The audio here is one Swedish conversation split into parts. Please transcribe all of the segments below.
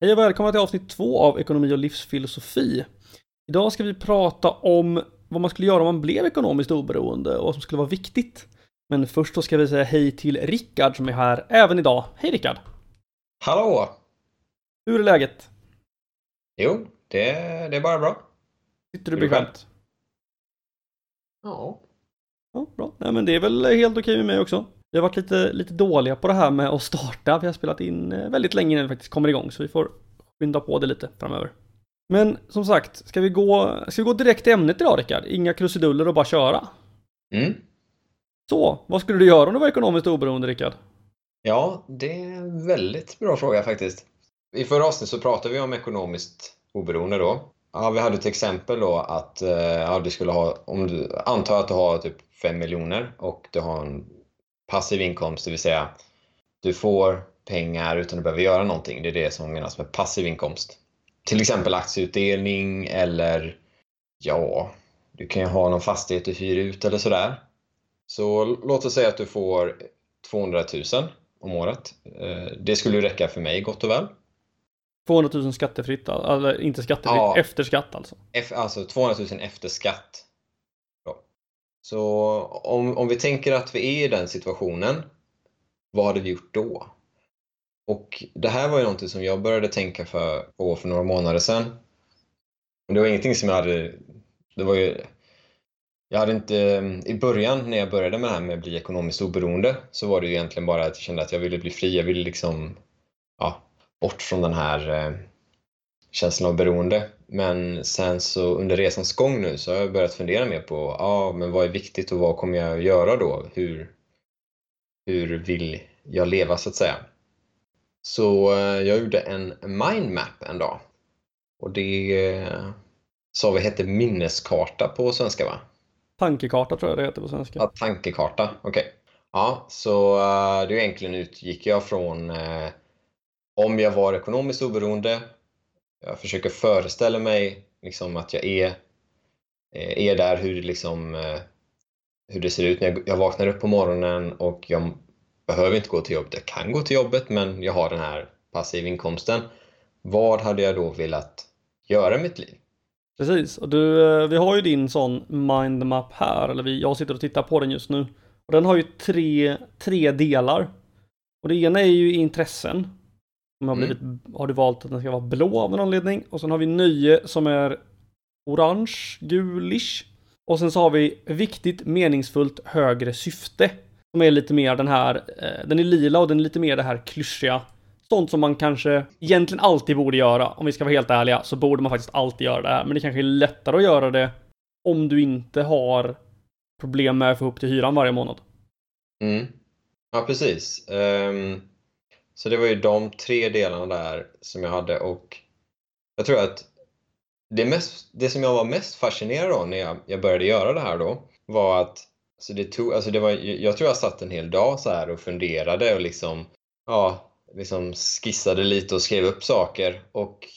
Hej och välkomna till avsnitt två av Ekonomi och livsfilosofi. Idag ska vi prata om vad man skulle göra om man blev ekonomiskt oberoende och vad som skulle vara viktigt. Men först så ska vi säga hej till Rickard som är här även idag. Hej Rickard! Hallå! Hur är läget? Jo, det, det är bara bra. Sitter du bekvämt? Ja. Ja, bra. Nej, men det är väl helt okej med mig också. Vi har varit lite, lite dåliga på det här med att starta. Vi har spelat in eh, väldigt länge innan vi faktiskt kommer igång, så vi får skynda på det lite framöver. Men som sagt, ska vi gå, ska vi gå direkt till ämnet idag Rickard? Inga krusiduller och bara köra. Mm. Så, vad skulle du göra om du var ekonomiskt oberoende Rickard? Ja, det är en väldigt bra fråga faktiskt. I förra avsnittet så pratade vi om ekonomiskt oberoende då. Ja, vi hade ett exempel då att eh, ja, du skulle ha, om du antar att du har typ 5 miljoner och du har en passiv inkomst, det vill säga du får pengar utan att behöva göra någonting. Det är det som menas med passiv inkomst. Till exempel aktieutdelning eller ja, du kan ju ha någon fastighet du hyr ut eller sådär. Så låt oss säga att du får 200 000 om året. Eh, Det skulle ju räcka för mig gott och väl. 200 000 skattefritt, eller inte skattefritt, Ja. efter skatt alltså. F- Alltså 200 000 efter skatt. Så om, om vi tänker att vi är i den situationen, vad hade vi gjort då? Och det här var ju någonting som jag började tänka för, på för några månader sedan. Men det var ingenting som jag hade... Det var ju... Jag hade inte... I början när jag började med det här med att bli ekonomiskt oberoende så var det ju egentligen bara att jag kände att jag ville bli fri. Jag ville liksom... Ja, bort från den här eh, känslan av beroende. Men sen så under resans gång nu så har jag börjat fundera mer på ja, men vad är viktigt och vad kommer jag att göra då? Hur, hur vill jag leva så att säga? Så eh, jag gjorde en mindmap en dag. Och det eh, sa vi hette minneskarta på svenska va? Tankekarta tror jag det heter på svenska. Ja, tankekarta, okej. Ja, så eh, det egentligen utgick jag från eh, om jag var ekonomiskt oberoende. Jag försöker föreställa mig liksom att jag är, eh, är där, hur, det liksom, eh, hur det ser ut när jag, jag vaknar upp på morgonen och jag behöver inte gå till jobbet. Jag kan gå till jobbet men jag har den här passiva inkomsten. Vad hade jag då velat göra i mitt liv? Precis, och du, eh, vi har ju din sån mindmap här, eller vi, jag sitter och tittar på den just nu. Och den har ju tre, tre delar. Och det ena är ju intressen. Som har, Mm. blivit, har du valt att den ska vara blå av någon anledning. Och sen har vi nöje som är orange, gulish. Och sen så har vi viktigt, meningsfullt, högre syfte. Som är lite mer den här, eh, den är lila och den är lite mer det här klyschiga. Sånt som man kanske egentligen alltid borde göra. Om vi ska vara helt ärliga så borde man faktiskt alltid göra det här. Men det kanske är lättare att göra det om du inte har problem med att få ihop till hyran varje månad. Mm. Ja, precis. Ehm, så det var ju de tre delarna där som jag hade och jag tror att det, mest, det som jag var mest fascinerad av när jag, jag började göra det här då var att så det tog, alltså det var, jag tror jag satt en hel dag så här och funderade och liksom, ja, liksom skissade lite och skrev upp saker och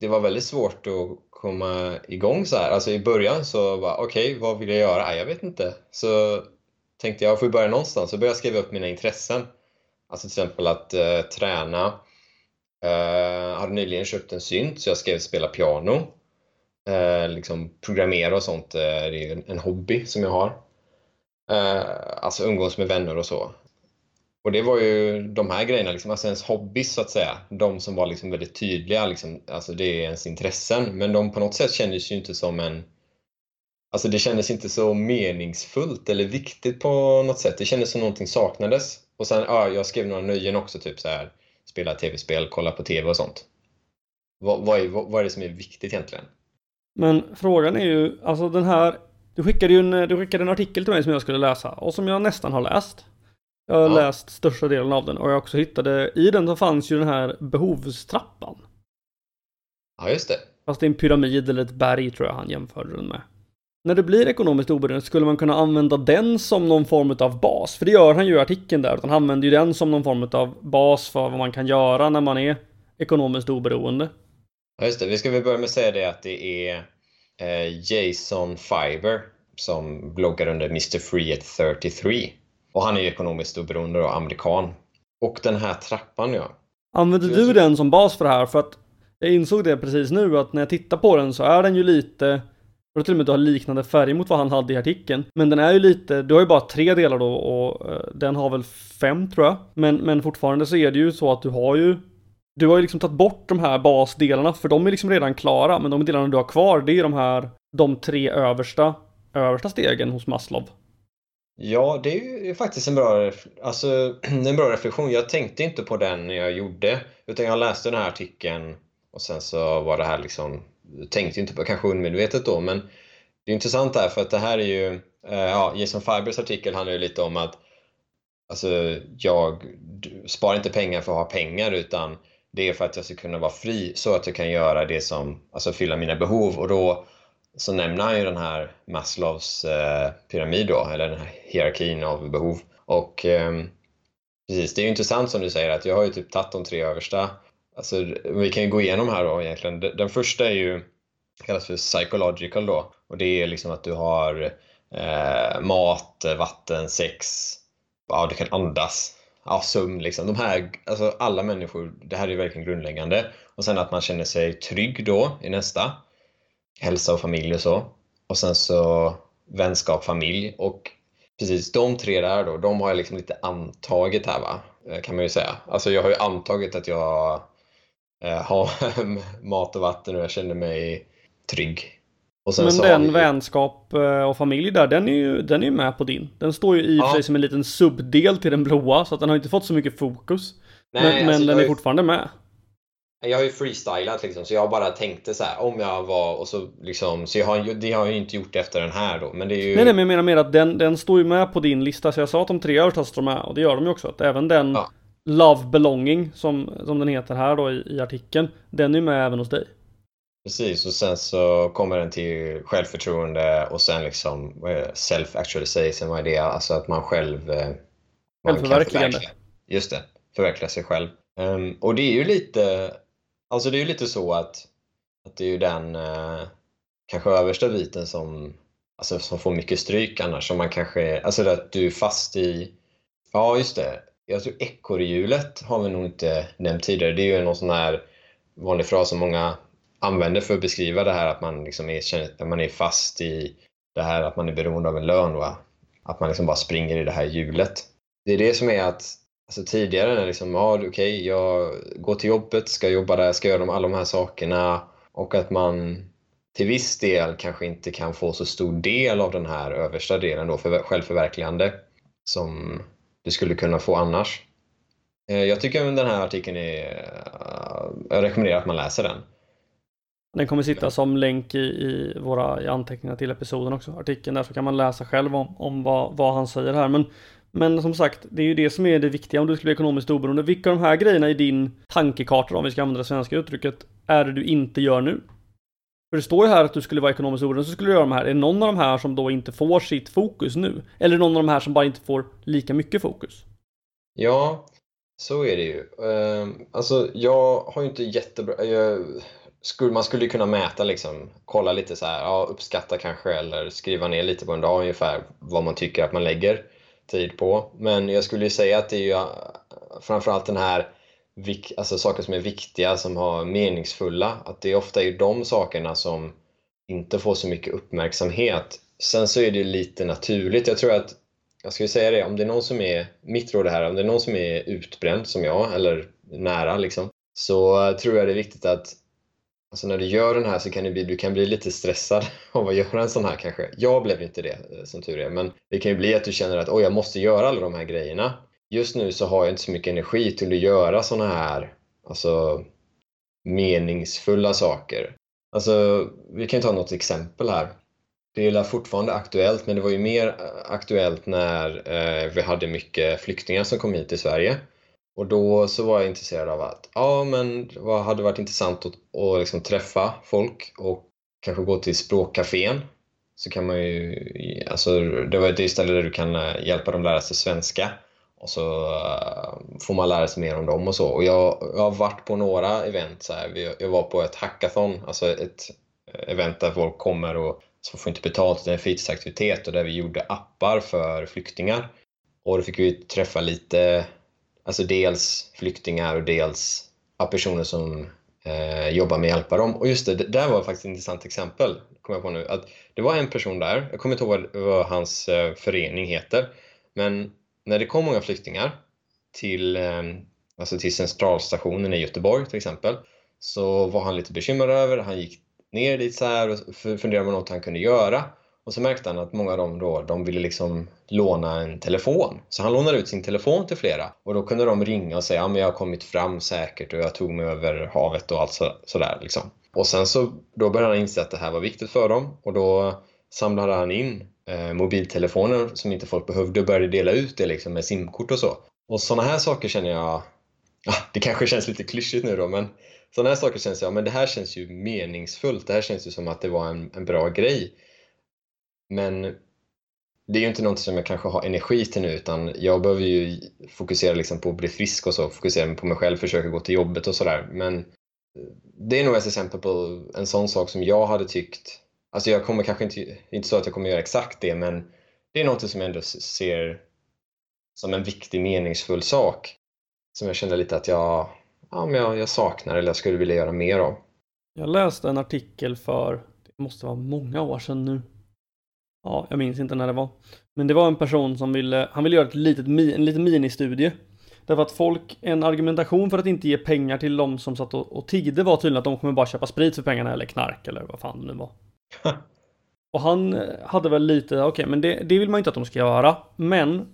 det var väldigt svårt att komma igång så här. Alltså i början så var okej, vad vill jag göra? Nej, jag vet inte. Så tänkte jag, jag får börja någonstans. Så började jag skriva upp mina intressen. Alltså till exempel att eh, träna. Jag hade nyligen köpt en synt så jag skrev spela piano. Eh, liksom programmera och sånt. Eh, det är ju en, en hobby som jag har. Alltså umgås med vänner och så. Och det var ju de här grejerna, liksom, alltså ens hobbys så att säga. De som var liksom väldigt tydliga, liksom, alltså det är ens intressen. Men de på något sätt kändes ju inte som en Alltså det kändes inte så meningsfullt eller viktigt på något sätt. Det kändes som någonting saknades. Och sen, ja, jag skrev några nöjen också, typ så här spela tv-spel, kolla på tv och sånt. Vad, vad, är, vad, vad är det som är viktigt egentligen? Men frågan är ju, alltså den här, du skickade ju en, du skickade en artikel till mig som jag skulle läsa och som jag nästan har läst. Jag har Ja. läst största delen av den och jag också hittade, i den så fanns ju den här behovstrappan. Ja, just det. Fast det är en pyramid eller ett berg tror jag han jämförde den med. När det blir ekonomiskt oberoende skulle man kunna använda den som någon form av bas. För det gör han ju i artikeln där. Utan han använder ju den som någon form av bas för vad man kan göra när man är ekonomiskt oberoende. Ja, just det. Vi ska väl börja med att säga det att det är eh, Jason Fiber som bloggar under Mr. Free at 33. Och han är ju ekonomiskt oberoende och amerikan. Och den här trappan, ja. Använder du den som bas för det här? För att jag insåg det precis nu att när jag tittar på den så är den ju lite jag tror till och med att du har liknande färg mot vad han hade i artikeln. Men den är ju lite, du har ju bara tre delar då och eh, den har väl fem tror jag. Men, men fortfarande så är det ju så att du har ju Du har ju liksom tagit bort de här basdelarna för de är liksom redan klara. Men de delarna du har kvar det är de här de tre översta översta stegen hos Maslow. Ja, det är ju faktiskt en bra, alltså, en bra reflektion. Jag tänkte inte på den när jag gjorde, utan jag läste den här artikeln och sen så var det här liksom, tänkte inte på, kanske undermedvetet då, men det är intressant här för att det här är ju, eh, ja, Jason Fibers artikel handlar ju lite om att alltså, jag sparar inte pengar för att ha pengar utan det är för att jag ska kunna vara fri så att jag kan göra det som, alltså fylla mina behov och då så nämner han ju den här Maslows eh, pyramid då, eller den här hierarkin av behov. Och eh, precis, det är ju intressant som du säger att jag har ju typ tagit de tre översta. Alltså, vi kan ju gå igenom här då egentligen. Den första är ju kallas för psychological då och det är liksom att du har eh, mat, vatten, sex, ja du kan andas, ja sömn liksom. De här, alltså alla människor, det här är ju verkligen grundläggande. Och sen att man känner sig trygg då i nästa hälsa och familj och så. Och sen så vänskap, familj och precis de tre där då, de har jag liksom lite antagit här va, eh, kan man ju säga. Alltså jag har ju antagit att jag eh, har mat och vatten och jag känner mig trygg. Och sen Men den vi- vänskap eh, och familj där, den är ju den är ju med på din. Den står ju i och för Ja. sig som en liten subdel till den blåa, så att den har inte fått så mycket fokus. Nej, men men alltså, den jag är ju- fortfarande med. Jag har ju freestylat liksom, så jag bara tänkte så här om jag var och så liksom, så jag har ju, det har jag ju inte gjort efter den här då, men det är ju... Nej, nej, men jag menar mer att den, den står ju med på din lista, så jag sa att de tre översta står med, och det gör de ju också. Att även den Ja. Love Belonging, som, som den heter här då i, i artikeln, den är med även hos dig. Precis, och sen så kommer den till självförtroende och sen liksom self-actualization, vad är det? Alltså att man själv... eh, Man Självförverkligande. förverkliga- Just det, förverkliga sig själv. Ehm, och det är ju lite, alltså det är ju lite så att, att det är ju den eh, kanske översta biten som, alltså som får mycket stryk annars. Som man kanske, alltså att du är fast i, ja just det, jag tror alltså, ekorrhjulet har vi nog inte nämnt tidigare. Det är ju någon sån här vanlig fras som många använder för att beskriva det här att man, liksom är, att man är fast i det här att man är beroende av en lön. Va? Att man liksom bara springer i det här hjulet. Det är det som är att alltså tidigare när liksom, ja okej, jag går till jobbet, ska jobba där, ska göra alla de här sakerna och att man till viss del kanske inte kan få så stor del av den här översta delen då, för självförverkligande som du skulle kunna få annars. Eh, jag tycker den här artikeln är... Eh, jag rekommenderar att man läser den. Den kommer sitta som länk i, i våra i anteckningar till episoden också, artikeln där, så kan man läsa själv om, om vad, vad han säger här. Men, men som sagt, det är ju det som är det viktiga om du ska bli ekonomiskt oberoende. Vilka av de här grejerna i din tankekarta, om vi ska använda det svenska uttrycket, är det du inte gör nu? För det står ju här att du skulle vara ekonomiskt oberoende, så skulle du göra de här. Är det någon av de här som då inte får sitt fokus nu? Eller är det någon av de här som bara inte får lika mycket fokus? Ja, så är det ju. Ehm, alltså, jag har ju inte jättebra... Eh, jag, skulle, man skulle ju kunna mäta liksom, kolla lite så här, ja, uppskatta kanske eller skriva ner lite på en dag ungefär vad man tycker att man lägger tid på. Men jag skulle ju säga att det är ju eh, framförallt den här vik- alltså saker som är viktiga, som har meningsfulla, att det ofta är de sakerna som inte får så mycket uppmärksamhet. Sen så är det lite naturligt. Jag tror att jag ska ju säga det, om det är någon som är, mitt råd här, om det är någon som är utbränd som jag, eller nära liksom, så tror jag det är viktigt att alltså när du gör den här så kan du bli, du kan bli lite stressad av att göra en sån här kanske. Jag blev inte det, eh, som tur är, men det kan ju bli att du känner att oj, jag måste göra alla de här grejerna. Just nu så har jag inte så mycket energi till att göra sådana här, alltså meningsfulla saker. Alltså, vi kan ju ta något exempel här. Det är fortfarande aktuellt, men det var ju mer eh, aktuellt när eh, vi hade mycket flyktingar som kom hit till Sverige. Och då så var jag intresserad av att, ja men vad hade varit intressant att, att liksom träffa folk och kanske gå till språkcafén. Så kan man ju, alltså det var ett ställe där du kan eh, hjälpa dem lära sig svenska. Och så eh, får man lära sig mer om dem och så. Och jag, jag har varit på några event så här. Jag var på ett hackathon, alltså ett eh, event där folk kommer och så får inte betalt, det är en fritidsaktivitet och där vi gjorde appar för flyktingar. Och då fick vi träffa lite alltså dels flyktingar och dels personer som eh, jobbar med att hjälpa dem. Och just det, det där var faktiskt ett intressant exempel, kommer jag på nu. Att det var en person där, jag kommer inte ihåg vad, vad hans eh, förening heter, men när det kom många flyktingar till, ehm, alltså till centralstationen i Göteborg till exempel, så var han lite bekymrad över, han gick ner dit så här och funderade på något han kunde göra. Och så märkte han att många av dem då, de ville liksom låna en telefon. Så han lånade ut sin telefon till flera. Och då kunde de ringa och säga, ja men jag har kommit fram säkert och jag tog mig över havet och allt så, sådär liksom. Och sen så, då började han inse att det här var viktigt för dem och då samlade han in eh, mobiltelefoner som inte folk behövde och började dela ut det liksom med simkort och så. Och sådana här saker känner jag, ja, det kanske känns lite klyschigt nu då men sådana här saker känns jag, men det här känns ju meningsfullt. Det här känns ju som att det var en, en bra grej. Men det är ju inte något som jag kanske har energi till nu utan jag behöver ju fokusera liksom på att bli frisk och så, fokusera på mig själv, försöka gå till jobbet och sådär. Men det är nog ett exempel på en sån sak som jag hade tyckt, alltså jag kommer kanske inte, inte så att jag kommer göra exakt det men det är något som jag ändå ser som en viktig meningsfull sak som jag kände lite att jag, ja, men jag, jag saknar eller jag skulle vilja göra mer av. Jag läste en artikel för, det måste vara många år sedan nu, Ja, jag minns inte när det var. Men det var en person som ville, han ville göra ett litet, en liten ministudie. Därför att folk, en argumentation för att inte ge pengar till de som satt och, och tiggde var tydligen att de kommer bara köpa sprit för pengarna eller knark eller vad fan det nu var och han eh, hade väl lite, okej okay, men det, det vill man inte att de ska göra. Men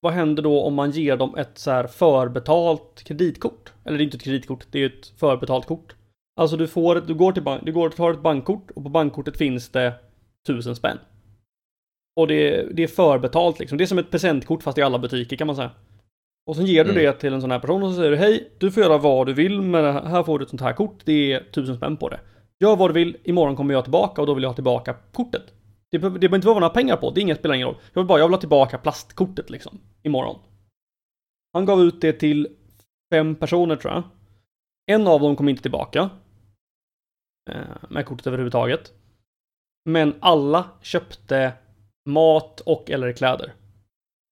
vad händer då om man ger dem ett så här förbetalt kreditkort? Eller det är inte ett kreditkort, det är ett förbetalt kort. Alltså du får, du går till bank, du går och tar ett bankkort och på bankkortet finns det tusen spänn. Och det, det är förbetalt liksom. Det är som ett presentkort fast i alla butiker kan man säga. Och sen ger du mm. det till en sån här person och så säger du hej, du får göra vad du vill här. Här får du ett sånt här kort. Det är tusen spänn på det. Gör vad du vill, imorgon kommer jag tillbaka och då vill jag ha tillbaka kortet. Det, det behöver inte vara några pengar på, det inget spelar ingen roll. Jag vill bara, jag vill ha tillbaka plastkortet liksom. Imorgon. Han gav ut det till fem personer tror jag. En av dem kom inte tillbaka. Eh, med kortet överhuvudtaget. Men alla köpte mat och eller kläder.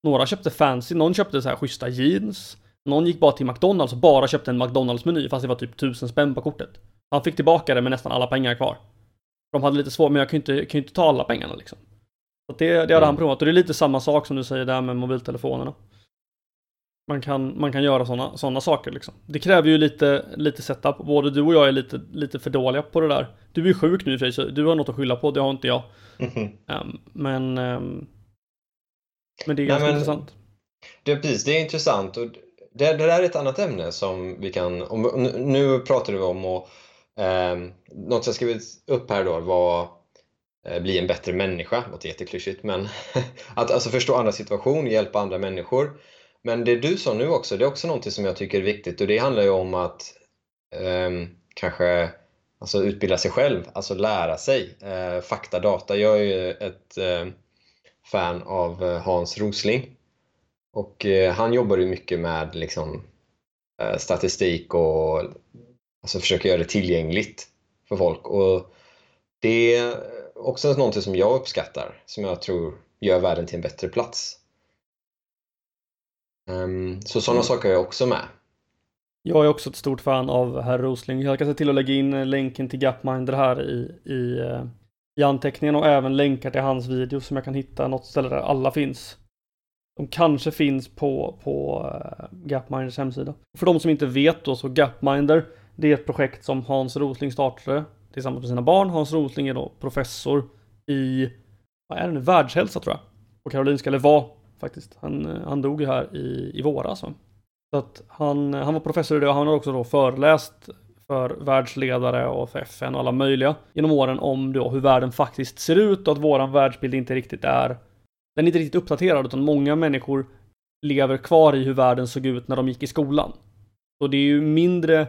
Några köpte fancy, någon köpte så här schyssta jeans. Någon gick bara till McDonalds och bara köpte en McDonalds-meny fast det var typ tusen spänn på kortet. Han fick tillbaka det med nästan alla pengar kvar. De hade lite svårt, men jag ju inte, ju inte ta alla pengarna liksom. Så det, det hade mm. han provat och det är lite samma sak som du säger där med mobiltelefonerna. Man kan, man kan göra sådana såna saker liksom. Det kräver ju lite, lite setup. Både du och jag är lite, lite för dåliga på det där. Du är sjuk nu för du har något att skylla på, det har inte jag. Mm um, men, um, men det är ganska Nej, men, intressant. Det, precis, det är intressant. Och det, det där är ett annat ämne som vi kan, om, nu pratar du om och um, något jag skrivit upp här då var uh, bli en bättre människa, det låter jätteklyschigt men att alltså förstå andra situation, hjälpa andra människor. Men det du sa nu också, det är också något som jag tycker är viktigt och det handlar ju om att um, kanske alltså utbilda sig själv, alltså lära sig eh, fakta, data. Jag är ju ett eh, fan av eh, Hans Rosling och eh, han jobbar ju mycket med liksom, eh, statistik och alltså, försöker göra det tillgängligt för folk. Och det är också någonting som jag uppskattar, som jag tror gör världen till en bättre plats. Um, så sådana mm. saker är jag också med. Jag är också ett stort fan av herr Rosling. Jag kan se till att lägga in länken till Gapminder här i, i, eh, i anteckningen och även länkar till hans video som jag kan hitta något ställe där alla finns. De kanske finns på, på uh, Gapminders hemsida. För de som inte vet då så Gapminder det är ett projekt som Hans Rosling startade tillsammans med sina barn. Hans Rosling är då professor i, vad är det nu, världshälsa tror jag. På Karolinska, eller var faktiskt. Han, han dog ju här i, i våras. Så att han, han var professor i det och han har också då föreläst för världsledare och för FN och alla möjliga genom åren om då hur världen faktiskt ser ut och att våran världsbild inte riktigt är den är inte riktigt uppdaterad utan många människor lever kvar i hur världen såg ut när de gick i skolan. Så det är ju mindre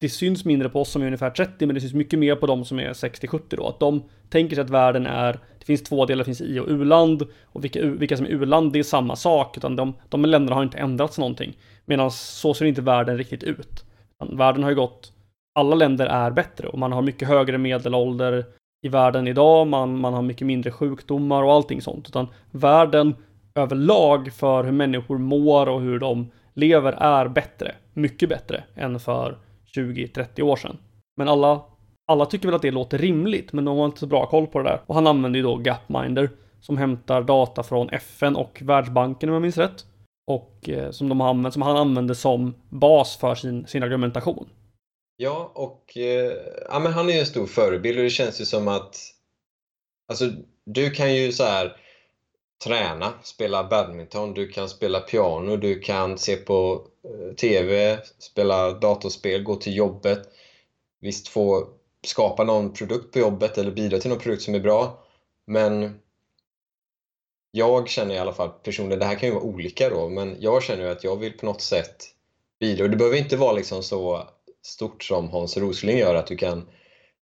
det syns mindre på oss som är ungefär 30 men det syns mycket mer på de som är 60-70 då. Att de tänker sig att världen är, det finns två delar, det finns i och u-land och vilka, vilka som är u-land det är samma sak utan de, de länderna har inte ändrats någonting. Medan så ser inte världen riktigt ut. Världen har ju gått, alla länder är bättre och man har mycket högre medelålder i världen idag, man, man har mycket mindre sjukdomar och allting sånt. Utan världen överlag för hur människor mår och hur de lever är bättre. Mycket bättre än för 20-30 år sedan. Men alla, alla tycker väl att det låter rimligt, men de har inte så bra koll på det där. Och han använder ju då Gapminder som hämtar data från FN och Världsbanken om jag minns rätt. Och eh, som, de har använt, som han använder som bas för sin, sin argumentation. Ja, och eh, ja, men han är ju en stor förebild och det känns ju som att alltså, du kan ju så här träna, spela badminton, du kan spela piano, du kan se på Eh, TV, spela datorspel, gå till jobbet. Visst få skapa någon produkt på jobbet eller bidra till någon produkt som är bra. Men jag känner i alla fall personligen, det här kan ju vara olika då, men jag känner att jag vill på något sätt bidra. Det behöver inte vara liksom så stort som Hans Rosling gör, att du kan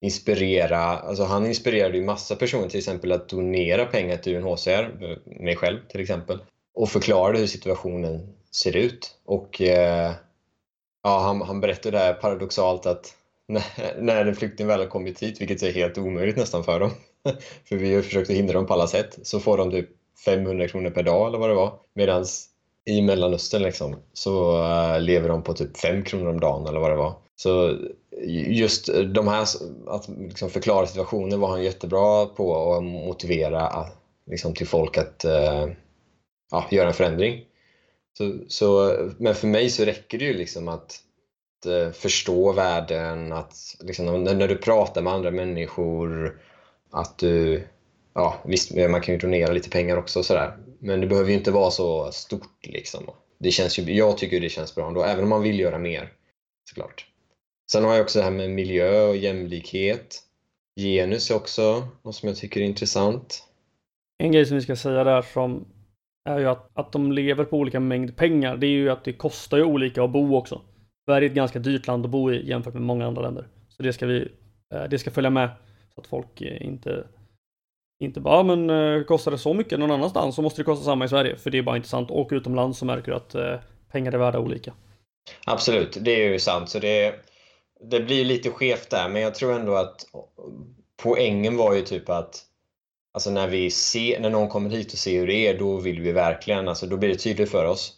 inspirera, alltså han inspirerade ju massa personer till exempel att donera pengar till UNHCR, eh, mig själv till exempel, och förklarade hur situationen ser ut. Och eh, ja, han, han berättade här paradoxalt att när, när en flykting väl har kommit hit, vilket är helt omöjligt nästan för dem, för vi har försökt att hindra dem på alla sätt, så får de typ 500 kronor per dag eller vad det var. Medan i Mellanöstern liksom, så eh, lever de på typ 5 kronor om dagen eller vad det var. Så just de här, att liksom förklara situationen var han jättebra på och motivera eh, liksom, till folk att uh, ja, göra en förändring. Så, så, men för mig så räcker det ju liksom att, att förstå världen, att liksom, när, när du pratar med andra människor, att du ja, visst, man kan ju donera lite pengar också och sådär. Men det behöver ju inte vara så stort liksom. Det känns ju, jag tycker det känns bra ändå, även om man vill göra mer. Såklart. Sen har jag också det här med miljö och jämlikhet. Genus är också något som jag tycker är intressant. En grej som vi ska säga där som är ju att, att de lever på olika mängd pengar. Det är ju att det kostar ju olika att bo också. Sverige är ett ganska dyrt land att bo i jämfört med många andra länder. Så det ska vi, eh, det ska följa med så att folk inte inte bara, ah, men eh, kostar det så mycket någon annanstans så måste det kosta samma i Sverige. För det är bara intressant. Åk utomlands så märker du att eh, pengar är värda olika. Absolut, det är ju sant. Så det, det blir lite skevt där, men jag tror ändå att poängen var ju typ att Alltså när vi ser, när någon kommer hit och ser hur det är, då vill vi verkligen, alltså då blir det tydligt för oss.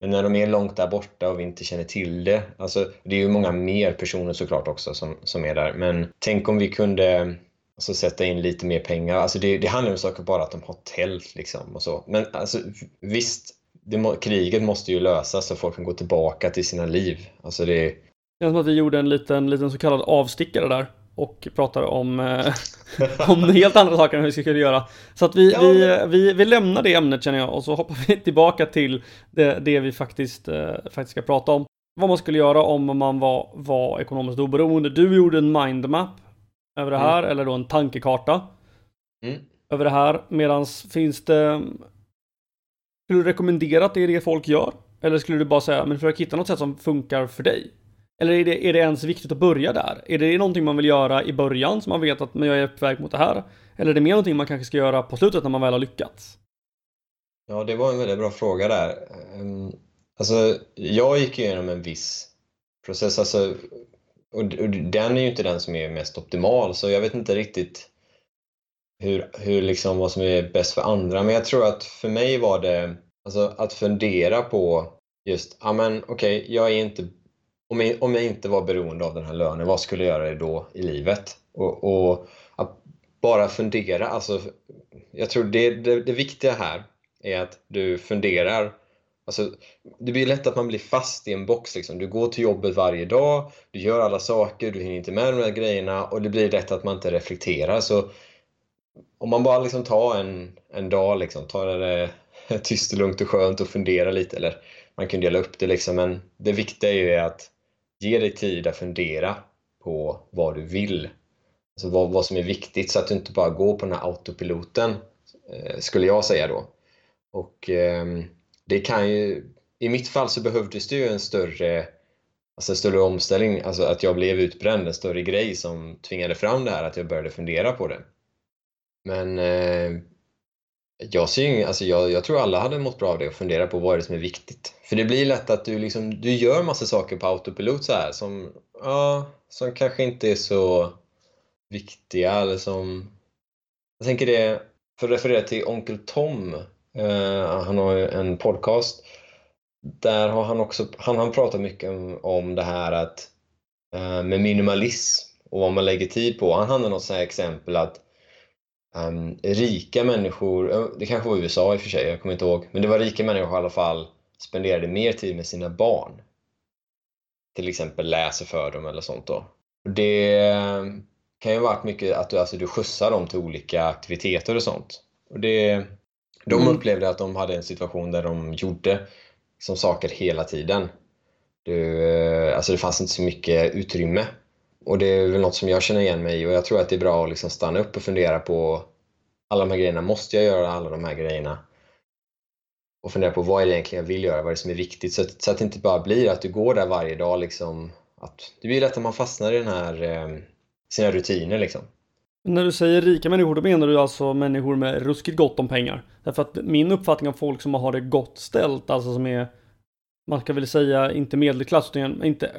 Men när de är långt där borta och vi inte känner till det, alltså det är ju många mer personer såklart också som, som är där. Men tänk om vi kunde Alltså sätta in lite mer pengar. Alltså det, det handlar om saker bara att de har tält liksom och så. Men alltså, visst, det, kriget måste ju lösas så folk kan gå tillbaka till sina liv. Alltså det... det känns som att vi gjorde en liten, liten så kallad avstickare där och pratade om, eh, om helt andra saker än vi kunna göra. Så att vi, vi, vi, vi lämnar det ämnet känner jag och så hoppar vi tillbaka till det, det vi faktiskt, eh, faktiskt ska prata om. Vad man skulle göra om man var, var ekonomiskt oberoende. Du gjorde en mindmap över det mm. här, mm. eller då en tankekarta mm. över det här. Medans finns det... Skulle du rekommendera att det är det folk gör? Eller skulle du bara säga, men försök hitta något sätt som funkar för dig? Eller är det, är det ens viktigt att börja där? Är det någonting man vill göra i början så man vet att jag är på väg mot det här? Eller är det mer någonting man kanske ska göra på slutet när man väl har lyckats? Ja, det var en väldigt bra fråga där. Ehm, alltså, jag gick igenom en viss process. Alltså, och, och den är ju inte den som är mest optimal, så jag vet inte riktigt hur, hur liksom, vad som är bäst för andra. Men jag tror att för mig var det alltså, att fundera på just, ja men okej, okay, jag är inte om jag, om jag inte var beroende av den här lönen, vad skulle jag göra då i livet? Och, och att bara fundera, alltså jag tror det, det, det viktiga här är att du funderar Alltså, det blir lätt att man blir fast i en box. Liksom. Du går till jobbet varje dag, du gör alla saker, du hinner inte med de här grejerna och det blir lätt att man inte reflekterar. Så om man bara liksom tar en, en dag, liksom, tar det tyst och lugnt och skönt och funderar lite, eller man kan dela upp det, liksom, men det viktiga är ju att ge dig tid att fundera på vad du vill. Alltså vad, vad som är viktigt så att du inte bara går på den här autopiloten, eh, skulle jag säga då. Och... Eh, det kan ju, i mitt fall så behövdes det ju en större, alltså en större omställning, alltså att jag blev utbränd, en större grej som tvingade fram det här, att jag började fundera på det. Men eh, jag, ser, alltså jag, jag tror alla hade mått bra av det och fundera på vad är det som är viktigt. För det blir lätt att du, liksom, du gör massa saker på autopilot så här som, ja, som kanske inte är så viktiga eller som... Jag tänker det, för att referera till Onkel Tom eh, han har ju en podcast där har han också han har pratat mycket om, om det här att eh, med minimalism och vad man lägger tid på. Han hade något så här exempel att um, rika människor, det kanske var USA i och för sig, jag kommer inte ihåg, men det var rika människor i alla fall spenderade mer tid med sina barn. Till exempel läser för dem eller sånt då. Det kan ju ha varit mycket att du, alltså, du skjutsar dem till olika aktiviteter och sånt. Och det, de mm. upplevde att de hade en situation där de gjorde liksom, saker hela tiden. Du, alltså det fanns inte så mycket utrymme. Och det är väl något som jag känner igen mig i och jag tror att det är bra att liksom stanna upp och fundera på alla de här grejerna. Måste jag göra alla de här grejerna? Och fundera på vad är det egentligen jag vill göra? Vad är det som är viktigt? Så att, så att det inte bara blir att du går där varje dag. Liksom, att det blir lätt att man fastnar i den här, eh, sina rutiner. Liksom. När du säger rika människor, då menar du alltså människor med ruskigt gott om pengar? Därför att min uppfattning av folk som har det gott ställt, alltså som är, man ska väl säga inte medelklass, utan inte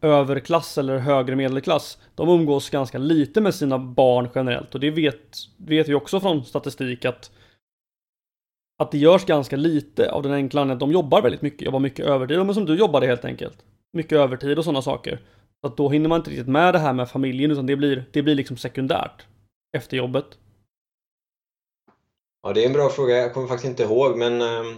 överklass eller högre medelklass, de umgås ganska lite med sina barn generellt och det vet, vet vi också från statistik att att det görs ganska lite av den enkla anledningen att de jobbar väldigt mycket, jobbar mycket övertid, men som du jobbade helt enkelt. Mycket övertid och sådana saker. Så att då hinner man inte riktigt med det här med familjen utan det blir, det blir liksom sekundärt efter jobbet. Ja, det är en bra fråga. Jag kommer faktiskt inte ihåg, men eh,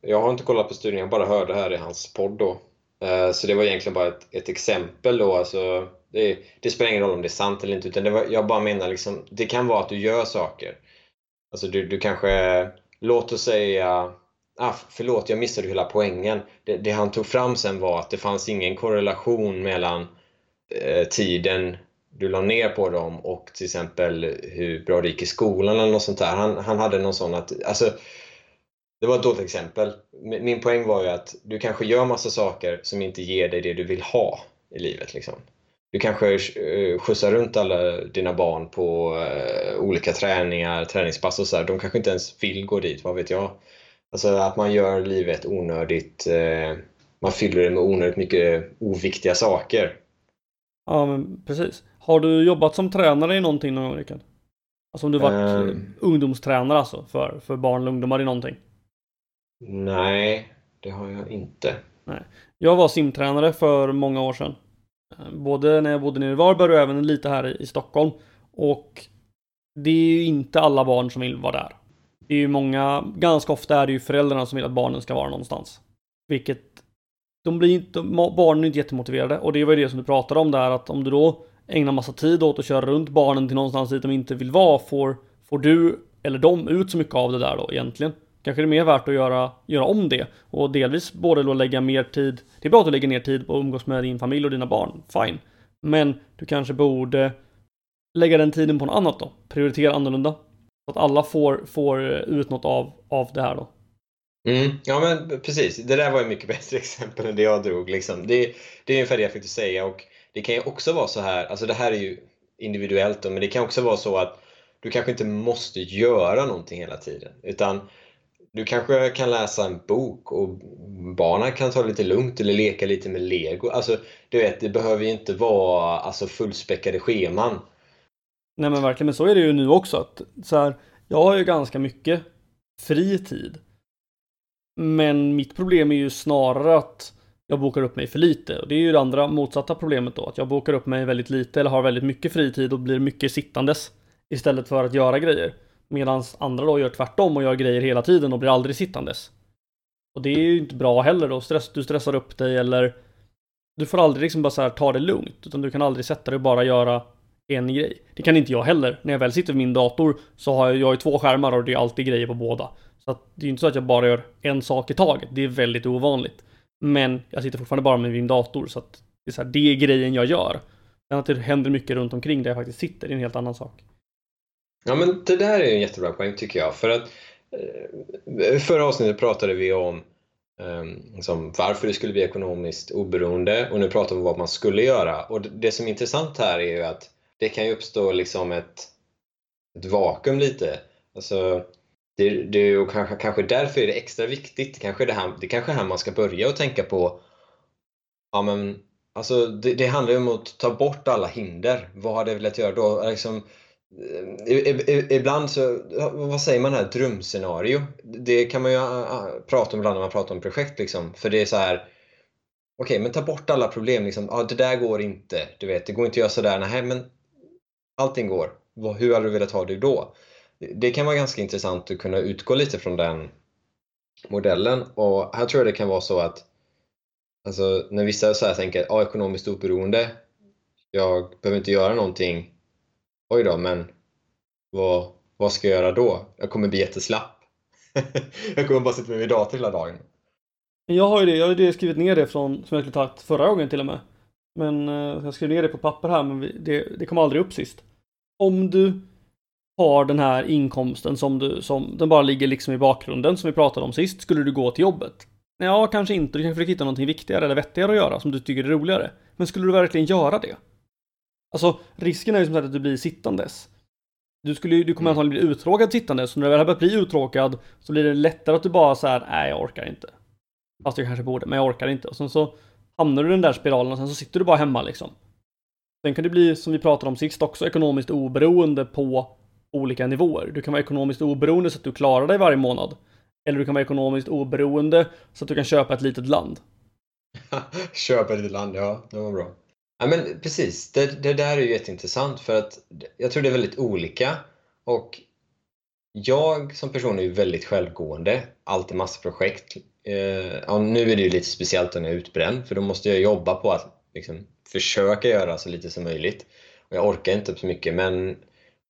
jag har inte kollat på studien. Jag bara hörde här i hans podd då. Eh, så det var egentligen bara ett, ett exempel då. Alltså, det, det, spelar ingen roll om det är sant eller inte, utan det var, jag bara menar liksom, det kan vara att du gör saker. Alltså du, du kanske, låt oss säga, ah, förlåt jag missade hela poängen. Det, det, han tog fram sen var att det fanns ingen korrelation mellan eh, tiden du la ner på dem och till exempel hur bra det gick i skolan eller något sånt där. Han, han hade någon sån att, alltså det var ett dåligt exempel. Min poäng var ju att du kanske gör massa saker som inte ger dig det du vill ha i livet. Liksom. Du kanske eh, skjutsar runt alla dina barn på uh, olika träningar, träningspass och så. Här. De kanske inte ens vill gå dit, vad vet jag. Alltså att man gör livet onödigt, uh, man fyller det med onödigt mycket oviktiga saker. Ja, men precis. Har du jobbat som tränare i någonting någon gång, Rickard? Alltså om du varit um, ungdomstränare alltså, för, för barn och ungdomar i någonting? Nej, det har jag inte. Nej. Jag var simtränare för många år sedan. Både när jag bodde nere i Varberg och även lite här i Stockholm. Och det är ju inte alla barn som vill vara där. Det är ju många, ganska ofta är det ju föräldrarna som vill att barnen ska vara någonstans. Vilket, de blir inte, barnen är inte jättemotiverade. Och det var ju det som du pratade om där, att om du då ägnar massa tid åt att köra runt barnen till någonstans dit de inte vill vara, får, får du eller de ut så mycket av det där då egentligen? Kanske det är mer värt att göra, göra om det och delvis både då lägga mer tid. Det är bra att du lägger ner tid på att umgås med din familj och dina barn, fine. Men du kanske borde lägga den tiden på något annat då, prioritera annorlunda. Så att alla får, får ut något av, av det här då. Mm, ja men precis, det där var ett mycket bättre exempel än det jag drog. Liksom. Det, det är ungefär det jag fick säga och det kan ju också vara så här, alltså det här är ju individuellt då, men det kan också vara så att du kanske inte måste göra någonting hela tiden. Utan du kanske kan läsa en bok och barnen kan ta det lite lugnt eller leka lite med lego. Alltså, du vet, det behöver ju inte vara alltså, fullspäckade scheman. Nej men verkligen, men så är det ju nu också. Att, så här, jag har ju ganska mycket fri tid. Men mitt problem är ju snarare att jag bokar upp mig för lite. Och det är ju det andra motsatta problemet då. Att jag bokar upp mig väldigt lite eller har väldigt mycket fritid och blir mycket sittandes. Istället för att göra grejer. Medan andra då gör tvärtom och gör grejer hela tiden och blir aldrig sittandes. Och det är ju inte bra heller då. Stress, du stressar upp dig eller du får aldrig liksom bara så här ta det lugnt. Utan du kan aldrig sätta dig och bara göra en grej. Det kan inte jag heller. När jag väl sitter vid min dator så har jag, jag har två skärmar och det är alltid grejer på båda. Så att det är ju inte så att jag bara gör en sak i taget. Det är väldigt ovanligt. Men jag sitter fortfarande bara med min dator så att det är, så här, det är grejen jag gör. Sen att det händer mycket runt omkring där jag faktiskt sitter, det är en helt annan sak. Ja men det där är en jättebra poäng tycker jag. För att eh, Förra avsnittet pratade vi om ehm, liksom, varför det skulle bli ekonomiskt oberoende och nu pratar vi om vad man skulle göra. Och det som är intressant här är ju att det kan ju uppstå liksom ett, ett vakuum lite. Alltså, det, det, och kanske, kanske därför är det extra viktigt. Kanske det, här, det kanske är här man ska börja och tänka på ja, men, alltså, det, det handlar ju om att ta bort alla hinder. Vad har det velat göra då? Liksom, Eh, ibland så, vad säger man här, drömscenario? Det kan man ju prata om ibland när man pratar om projekt liksom. För det är så här, okej okay, men ta bort alla problem liksom. Ja, det där går inte, du vet, det går inte att göra sådär. Nej, men allting går. Hur hade du velat ha det då? Det kan vara ganska intressant att kunna utgå lite från den modellen och här tror jag det kan vara så att alltså, när vissa så här tänker ja, ekonomiskt oberoende, jag behöver inte göra någonting oj då, men vad, vad ska jag göra då? Jag kommer bli jätteslapp. jag kommer bara sitta med min dator hela dagen. Jag har ju det, jag har ju skrivit ner det från, som jag skulle tagit förra gången till och med. Men eh, jag skrev ner det på papper här, men det, det kom aldrig upp sist. Om du har den här inkomsten som du, som den bara ligger liksom i bakgrunden som vi pratade om sist, skulle du gå till jobbet? Ja, kanske inte. Du kanske försöker hitta någonting viktigare eller vettigare att göra som du tycker är roligare. Men skulle du verkligen göra det? Alltså, risken är ju som sagt att du blir sittandes. Du, skulle, du kommer mm. antagligen bli uttråkad sittandes, så när du väl har börjat bli uttråkad så blir det lättare att du bara så här, nej jag orkar inte. Fast jag kanske borde, men jag orkar inte. Och sen så hamnar du i den där spiralen och sen så sitter du bara hemma liksom. Sen kan det bli, som vi pratade om sist också, ekonomiskt oberoende på olika nivåer. Du kan vara ekonomiskt oberoende så att du klarar dig varje månad. Eller du kan vara ekonomiskt oberoende så att du kan köpa ett litet land. köpa ett litet land, ja, det var bra. Ja, men precis. Det, det där är ju jätteintressant för att jag tror det är väldigt olika. Och jag som person är ju väldigt självgående, alltid massa projekt. Eh, ja, nu är det ju lite speciellt när jag är utbränd för då måste jag jobba på att liksom, försöka göra så lite som möjligt. Och jag orkar inte så mycket men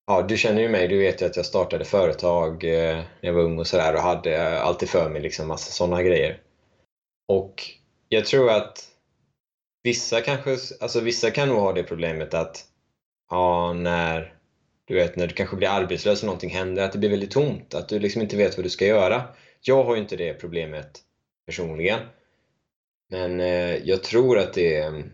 ja, du känner ju mig, du vet ju att jag startade företag eh, när jag var ung och sådär och hade alltid för mig liksom massa sådana grejer. Och jag tror att Vissa kanske, alltså vissa kan nog ha det problemet att ja, när du vet när du kanske blir arbetslös och någonting händer, att det blir väldigt tomt, att du liksom inte vet vad du ska göra. Jag har ju inte det problemet personligen. Men eh, jag tror att det är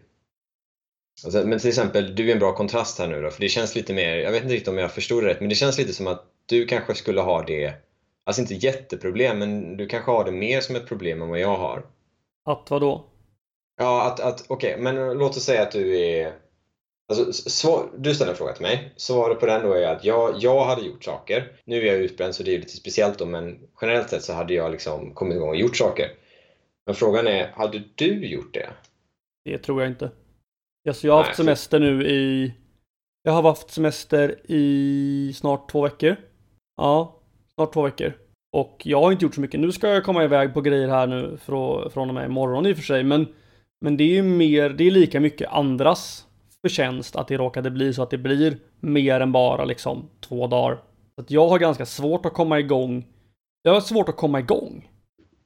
alltså, Men till exempel, du är en bra kontrast här nu då, för det känns lite mer, jag vet inte riktigt om jag förstod det rätt, men det känns lite som att du kanske skulle ha det, alltså inte jätteproblem, men du kanske har det mer som ett problem än vad jag har. Att vad då? Ja, att, att okej, okay, men låt oss säga att du är... Alltså, svar, du ställer en fråga till mig. Svaret på den då är att jag, jag hade gjort saker. Nu är jag utbränd så det är lite speciellt då, men generellt sett så hade jag liksom kommit igång och gjort saker. Men frågan är, hade du gjort det? Det tror jag inte. Alltså, jag har haft semester nu i... Jag har haft semester i snart två veckor. Ja, snart två veckor. Och jag har inte gjort så mycket. Nu ska jag komma iväg på grejer här nu från och med imorgon i och för sig, men men det är ju mer, det är lika mycket andras förtjänst att det råkade bli så att det blir mer än bara liksom två dagar. Så att jag har ganska svårt att komma igång. Jag har svårt att komma igång.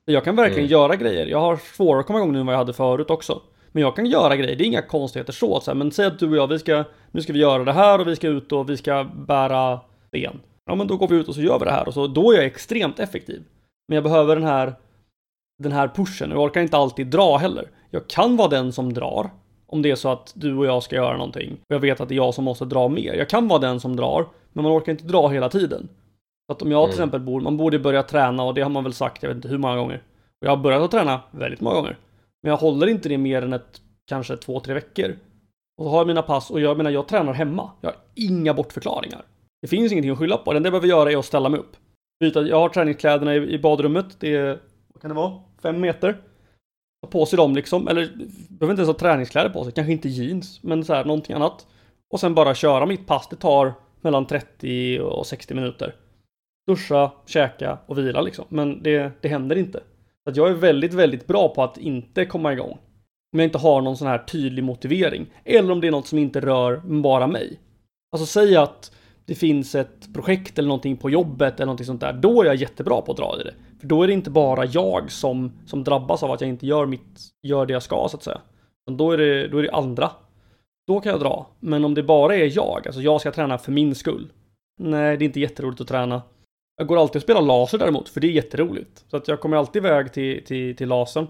Jag kan verkligen mm. göra grejer. Jag har svårare att komma igång nu än vad jag hade förut också. Men jag kan göra grejer, det är inga konstigheter så. så här, men säg att du och jag, vi ska, nu ska vi göra det här och vi ska ut och vi ska bära ben. Ja men då går vi ut och så gör vi det här och så då är jag extremt effektiv. Men jag behöver den här den här pushen. Jag orkar inte alltid dra heller. Jag kan vara den som drar. Om det är så att du och jag ska göra någonting. Och jag vet att det är jag som måste dra mer. Jag kan vara den som drar. Men man orkar inte dra hela tiden. Så att om jag till mm. exempel bor, man borde börja träna och det har man väl sagt, jag vet inte hur många gånger. Och jag har börjat att träna väldigt många gånger. Men jag håller inte det mer än ett, kanske två, tre veckor. Och så har jag mina pass och jag menar, jag tränar hemma. Jag har inga bortförklaringar. Det finns ingenting att skylla på. Det enda jag behöver göra är att ställa mig upp. Byta, jag har träningskläderna i, i badrummet. Det är, vad kan det vara? Fem meter. Ta på sig dem liksom, eller behöver inte ens ha träningskläder på sig, kanske inte jeans, men så här någonting annat. Och sen bara köra mitt pass, det tar mellan 30 och 60 minuter. Duscha, käka och vila liksom, men det, det händer inte. Så att jag är väldigt, väldigt bra på att inte komma igång. Om jag inte har någon sån här tydlig motivering. Eller om det är något som inte rör bara mig. Alltså säg att det finns ett projekt eller någonting på jobbet eller någonting sånt där. Då är jag jättebra på att dra i det. För då är det inte bara jag som, som drabbas av att jag inte gör, mitt, gör det jag ska så att säga. Då är, det, då är det andra. Då kan jag dra. Men om det bara är jag, alltså jag ska träna för min skull. Nej, det är inte jätteroligt att träna. Jag går alltid och spelar laser däremot, för det är jätteroligt. Så att jag kommer alltid iväg till, till, till lasern.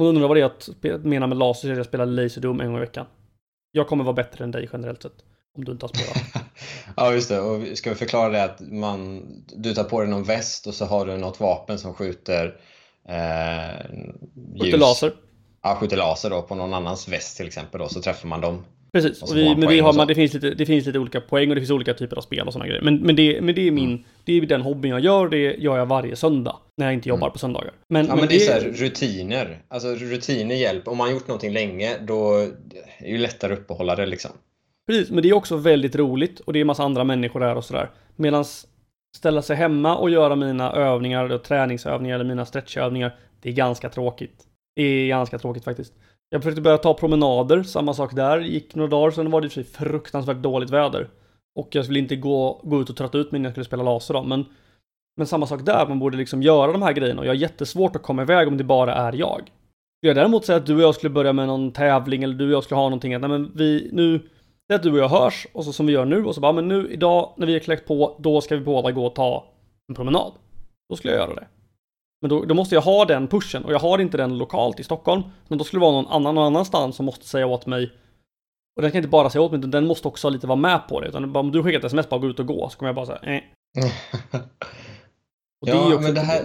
Och undrar vad det är jag menar med laser, så är det att jag spelar Laserdome en gång i veckan. Jag kommer vara bättre än dig generellt sett. Om du inte har spelat. ja, just det. Och ska vi förklara det att man, du tar på dig någon väst och så har du något vapen som skjuter eh, ljus. Skjuter laser. Ja, skjuter laser då på någon annans väst till exempel då, så träffar man dem. Precis, Och vi, men vi har, man, det, finns lite, det finns lite olika poäng och det finns olika typer av spel och sådana grejer. Men, men, det, men det är min, Mm. det är den hobbyn jag gör, det gör jag varje söndag. När jag inte jobbar Mm. på söndagar. Men, Ja, men det är så här, rutiner. Alltså rutiner hjälper. Om man har gjort någonting länge, då är det ju lättare att uppehålla det liksom. Precis, men det är också väldigt roligt och det är massa andra människor där och sådär. Medan ställa sig hemma och göra mina övningar, eller träningsövningar eller mina stretchövningar, det är ganska tråkigt. Det är ganska tråkigt faktiskt. Jag försökte börja ta promenader, samma sak där. Gick några dagar, sen var det i och för sig fruktansvärt dåligt väder. Och jag skulle inte gå, gå ut och trötta ut mig när jag skulle spela laser då, men men samma sak där, man borde liksom göra de här grejerna och jag har jättesvårt att komma iväg om det bara är jag. Skulle jag däremot säga att du och jag skulle börja med någon tävling eller du och jag skulle ha någonting att nej men vi nu det är att du och jag hörs och så som vi gör nu och så bara men nu idag när vi har kläckt på då ska vi båda gå och ta en promenad. Då skulle jag göra det. Men då, då måste jag ha den pushen och jag har inte den lokalt i Stockholm. Men då skulle det vara någon annan någon annanstans som måste säga åt mig. Och den kan inte bara säga åt mig utan den måste också lite vara med på det. Utan om du skickar ett sms bara gå ut och gå så kommer jag bara säga eh. Är ju ja, men det här...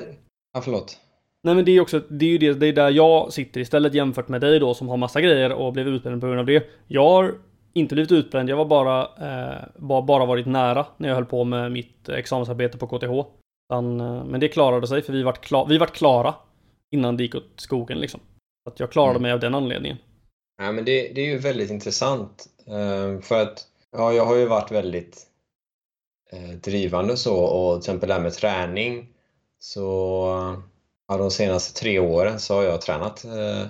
Ja, förlåt. Nej men det är också, det är ju det, det är där jag sitter istället jämfört med dig då som har massa grejer och blev utbränd på grund av det. Jag har inte blivit utbränd, jag var bara, eh, bara, bara varit nära när jag höll på med mitt examensarbete på KTH. Utan, eh, men det klarade sig för vi vart, klar, vi vart klara innan det gick åt skogen liksom. Så att jag klarade Mm. mig av den anledningen. Ja, men det, det är ju väldigt intressant. eh, För att ja, jag har ju varit väldigt eh, drivande så och till exempel det här med träning. Så ja, de senaste tre åren så har jag tränat eh,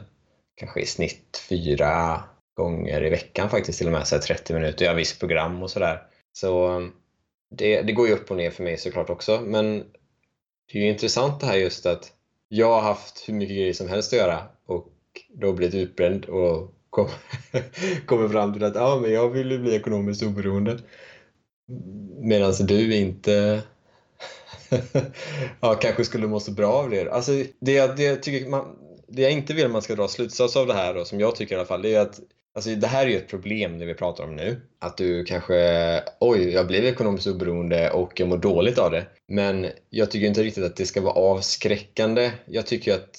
kanske i snitt fyra gånger i veckan faktiskt till och med, så här 30 minuter. Jag har visst program och sådär. Så um, det, det går ju upp och ner för mig såklart också. Men det är ju intressant det här just att jag har haft hur mycket grejer som helst att göra och då blivit utbränd och kom, kommer fram till att ja, men jag vill ju bli ekonomiskt oberoende. Medan du inte ja, kanske skulle må så bra av det. Alltså, det, jag- det, jag tycker man, det jag inte vill man ska dra slutsats av det här, och som jag tycker i alla fall, det är att Alltså det här är ju ett problem det vi pratar om nu. Att du kanske, oj, jag blev ekonomiskt oberoende och jag mår dåligt av det. Men jag tycker inte riktigt att det ska vara avskräckande. Jag tycker att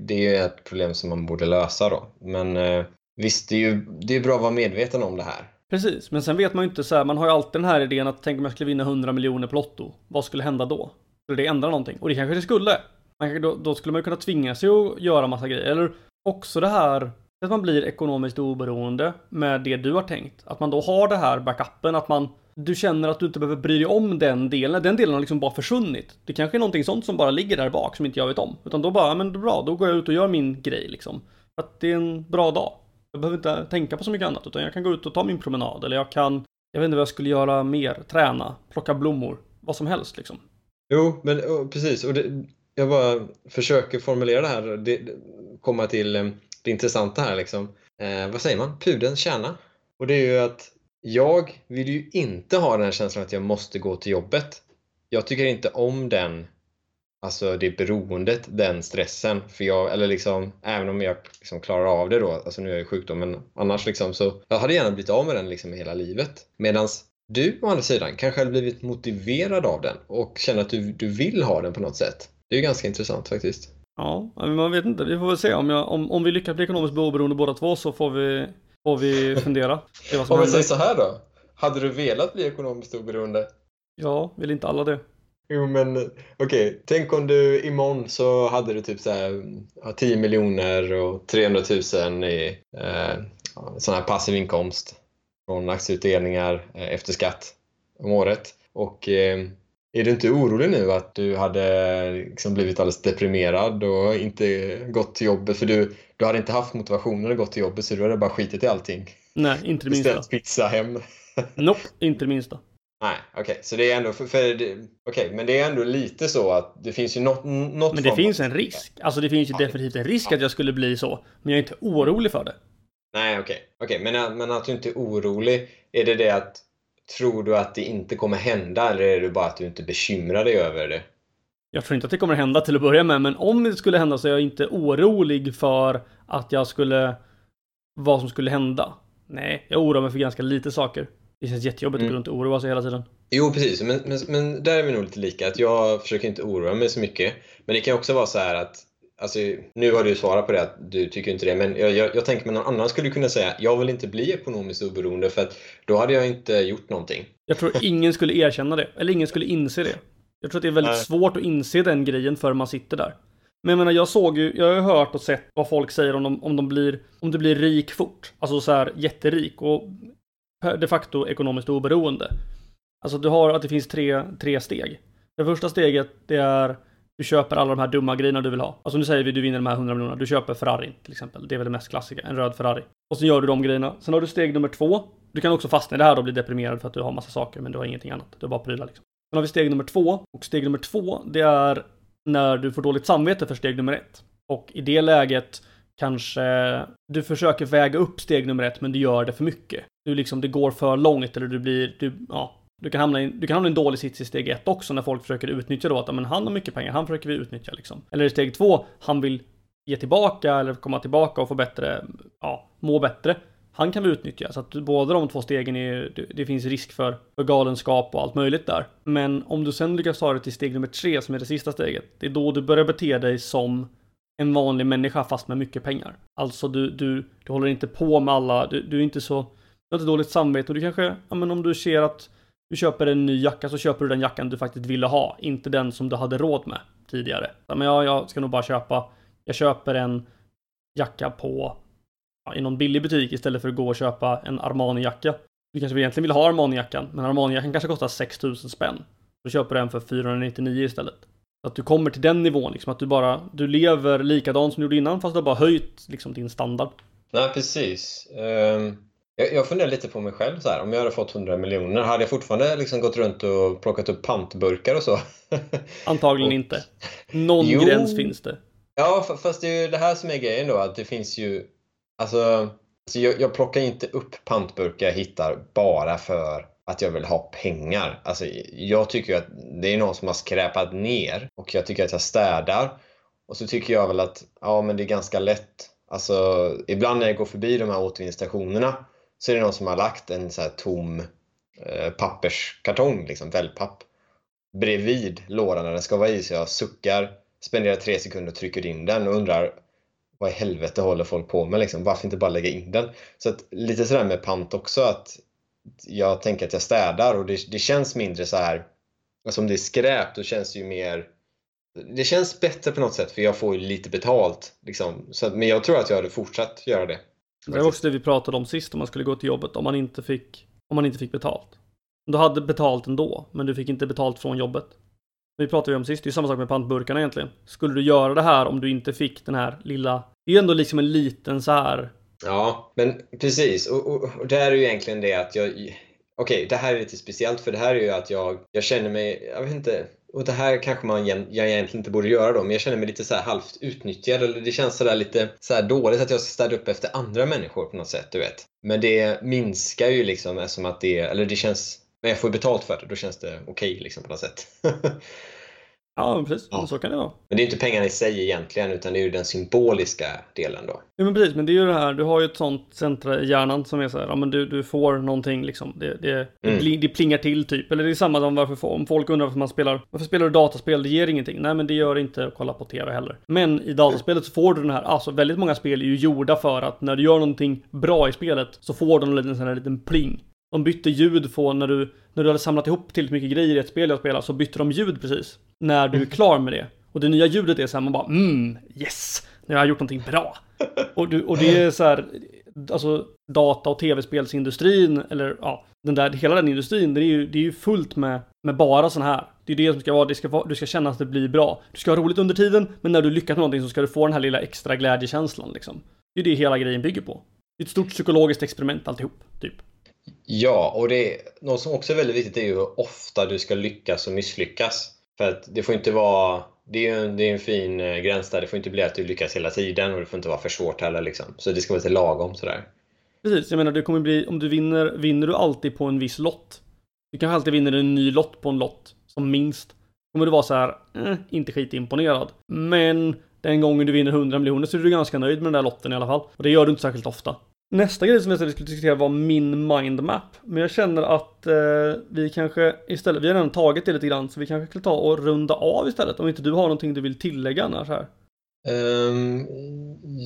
det är ett problem som man borde lösa då. Men eh, visst, det är ju det är bra att vara medveten om det här. Precis, men sen vet man ju inte så här, man har ju alltid den här idén att tänk om jag skulle vinna 100 miljoner på Lotto. Vad skulle hända då? Skulle det ändra någonting? Och det kanske det skulle. Man, då, då skulle man ju kunna tvinga sig att göra massa grejer. Eller också det här att man blir ekonomiskt oberoende med det du har tänkt. Att man då har det här backupen, att man du känner att du inte behöver bry dig om den delen. Den delen har liksom bara försvunnit. Det kanske är någonting sånt som bara ligger där bak som inte jag vet om. Utan då bara, ja, men bra, då går jag ut och gör min grej liksom. För att det är en bra dag. Jag behöver inte tänka på så mycket annat utan jag kan gå ut och ta min promenad eller jag kan Jag vet inte vad jag skulle göra mer. Träna, plocka blommor, vad som helst liksom. Jo, men precis. Och det, jag bara försöker formulera det här, det, det- komma till eh, det intressanta här liksom. Eh, vad säger man? Pudelns kärna. Och det är ju att jag vill ju inte ha den här känslan att jag måste gå till jobbet. Jag tycker inte om den, alltså det beroendet, den stressen. För jag, eller liksom, även om jag liksom klarar av det då, alltså nu är jag ju sjukdom, men annars liksom så, jag hade gärna blivit av med den liksom hela livet. Medan du å andra sidan kanske hade blivit motiverad av den och känner att du, du vill ha den på något sätt. Det är ju ganska intressant faktiskt. Ja, men man vet inte. Vi får väl se. Om, jag, om, om vi lyckas bli ekonomiskt oberoende båda två så får vi, får vi fundera. Om vi säger så här då. Hade du velat bli ekonomiskt oberoende? Ja, vill inte alla det? Jo men okej, tänk om du imorgon så hade du typ så här, ja, 10 miljoner och 300 000 i eh, sån här passiv inkomst från aktieutdelningar eh, efter skatt om året. Och eh, är du inte orolig nu att du hade liksom blivit alldeles deprimerad och inte gått till jobbet? För du, du hade inte haft motivationen att gå till jobbet så du hade bara skitit i allting. Nej, inte det minsta. Beställt pizza hem. Nope, inte det minsta. Nej, okej. Så det är ändå, för, för okej, men det är ändå lite så att det finns ju något, något Men det finns en risk. Alltså det finns ju Ja. definitivt en risk att jag skulle bli så. Men jag är inte orolig för det. Nej, okej. Okej, men, men att du inte är orolig, är det det att tror du att det inte kommer hända eller är det bara att du inte bekymrar dig över det? Jag tror inte att det kommer hända till att börja med, men om det skulle hända så är jag inte orolig för att jag skulle... Vad som skulle hända. Nej, jag oroar mig för ganska lite saker. Det känns jättejobbigt Mm. att gå runt och oroa sig hela tiden. Jo, precis. Men, men, men där är vi nog lite lika. Att jag försöker inte oroa mig så mycket. Men det kan också vara så här att alltså, nu har du svarat på det att du tycker inte det, men jag, jag, jag tänker mig någon annan skulle kunna säga jag vill inte bli ekonomiskt oberoende för att då hade jag inte gjort någonting. Jag tror ingen skulle erkänna det, eller ingen skulle inse det. Jag tror att det är väldigt Nej. svårt att inse den grejen för man sitter där. Men jag menar, jag såg ju, jag har ju hört och sett vad folk säger om de, om de blir, om du blir rik fort. Alltså så här jätterik och de facto ekonomiskt oberoende. Alltså du har att det finns tre, tre steg. Det första steget, det är du köper alla de här dumma grejerna du vill ha. Alltså nu säger vi du vinner de här 100 miljonerna. Du köper Ferrari till exempel. Det är väl det mest klassiska. En röd Ferrari. Och så gör du de grejerna. Sen har du steg nummer två. Du kan också fastna i det här och bli deprimerad för att du har massa saker men du har ingenting annat. Du har bara prylar liksom. Sen har vi steg nummer två. Och steg nummer två, det är när du får dåligt samvete för steg nummer ett. Och i det läget kanske du försöker väga upp steg nummer ett men du gör det för mycket. Du liksom, det går för långt eller du blir, du, ja. Du kan, hamna i, du kan hamna i en dålig sits i steg ett också när folk försöker utnyttja då att men han har mycket pengar, han försöker vi utnyttja liksom. Eller i steg två, han vill ge tillbaka eller komma tillbaka och få bättre, ja, må bättre. Han kan vi utnyttja så att båda de två stegen är, det, det finns risk för, för galenskap och allt möjligt där. Men om du sen lyckas ta dig till steg nummer tre som är det sista steget, det är då du börjar bete dig som en vanlig människa fast med mycket pengar. Alltså du, du, du håller inte på med alla, du, du är inte så, du har inte dåligt samvete och du kanske, ja men om du ser att du köper en ny jacka så köper du den jackan du faktiskt ville ha, inte den som du hade råd med tidigare. Men jag, jag ska nog bara köpa, jag köper en jacka på, ja, i någon billig butik istället för att gå och köpa en Armani-jacka. Du kanske egentligen vill ha Armani-jackan, men Armani-jackan kanske kostar 6000 spänn. Då köper du en för 499 istället. Så att du kommer till den nivån, liksom att du bara, du lever likadant som du gjorde innan fast du har bara höjt liksom din standard. Nej, precis. Um jag, jag funderar lite på mig själv så här. Om jag hade fått 100 miljoner, hade jag fortfarande liksom gått runt och plockat upp pantburkar och så? Antagligen Och- inte. Någon Jo. gräns finns det. Ja, fa- fast det är ju det här som är grejen då, att det finns ju... Alltså, alltså jag, jag plockar inte upp pantburkar jag hittar bara för att jag vill ha pengar. Alltså, jag tycker ju att det är någon som har skräpat ner och jag tycker att jag städar. Och så tycker jag väl att ja, men det är ganska lätt. Alltså, ibland när jag går förbi de här återvinningsstationerna så är det någon som har lagt en så här tom eh, papperskartong, liksom wellpapp, bredvid lådan där den ska vara i. Så jag suckar, spenderar tre sekunder och trycker in den och undrar vad i helvete håller folk på med liksom? Varför inte bara lägga in den? Så att, lite sådär med pant också att jag tänker att jag städar och det, det känns mindre så här. Alltså om det är skräp då känns det ju mer det känns bättre på något sätt för jag får ju lite betalt. Liksom. Så, men jag tror att jag hade fortsatt göra det. Det var också det vi pratade om sist om man skulle gå till jobbet om man inte fick, om man inte fick betalt. Du hade betalt ändå, men du fick inte betalt från jobbet. Vi pratade ju om sist, det är ju samma sak med pantburkarna egentligen. Skulle du göra det här om du inte fick den här lilla, det är ju ändå liksom en liten så här Ja, men precis. Och, och, och det här är ju egentligen det att jag... Okej, det här är lite speciellt för det här är ju att jag, jag känner mig, jag vet inte, och det här kanske man jag egentligen inte borde göra då, men jag känner mig lite så här halvt utnyttjad eller det känns sådär lite så här dåligt att jag ska städa upp efter andra människor på något sätt, du vet. Men det minskar ju liksom eftersom att det, eller det känns, men jag får ju betalt för det, då känns det okej liksom på något sätt. Ja, precis. Ja. Så kan det vara. men det är inte pengarna i sig egentligen, utan det är ju den symboliska delen då. Ja, men precis. Men det är ju det här, du har ju ett sånt centra i hjärnan som är så här, ja men du, du får någonting liksom. Det, det, Mm. det plingar till typ. Eller det är samma som varför, om folk undrar varför man spelar, varför spelar du dataspel? Det ger ingenting. Nej, men det gör inte att kolla på TV heller. Men i dataspelet så får du den här, alltså väldigt många spel är ju gjorda för att när du gör någonting bra i spelet så får du en liten sån här liten pling. De bytte ljud på när du, när du hade samlat ihop tillräckligt mycket grejer i ett spel jag spelar så bytte de ljud precis. När du är klar med det. Och det nya ljudet är så här, man bara mm, yes! Nu har jag gjort någonting bra. Och, du, och det är så här, alltså data och tv-spelsindustrin, eller ja, den där, hela den industrin, det är ju, det är ju fullt med, med bara sån här. Det är det som ska vara, det ska vara, du ska känna att det blir bra. Du ska ha roligt under tiden, men när du lyckas med någonting så ska du få den här lilla extra glädjekänslan liksom. Det är det hela grejen bygger på. Det är ett stort psykologiskt experiment alltihop, typ. Ja, och det är, något som också är väldigt viktigt är ju hur ofta du ska lyckas och misslyckas. För att det får inte vara... Det är ju en, det är en fin eh, gräns där. Det får inte bli att du lyckas hela tiden och det får inte vara för svårt heller. Liksom. Så det ska vara lite lagom sådär. Precis, jag menar det kommer bli, om du vinner, vinner du alltid på en viss lott. Du kanske alltid vinner en ny lott på en lott, som minst. Kommer du vara så här, eh, inte skitimponerad. Men den gången du vinner 100 miljoner så är du ganska nöjd med den där lotten i alla fall. Och det gör du inte särskilt ofta. Nästa grej som jag skulle diskutera var min mindmap. Men jag känner att eh, vi kanske istället, vi har redan tagit det lite grann, så vi kanske skulle ta och runda av istället. Om inte du har någonting du vill tillägga annars här. Ehm,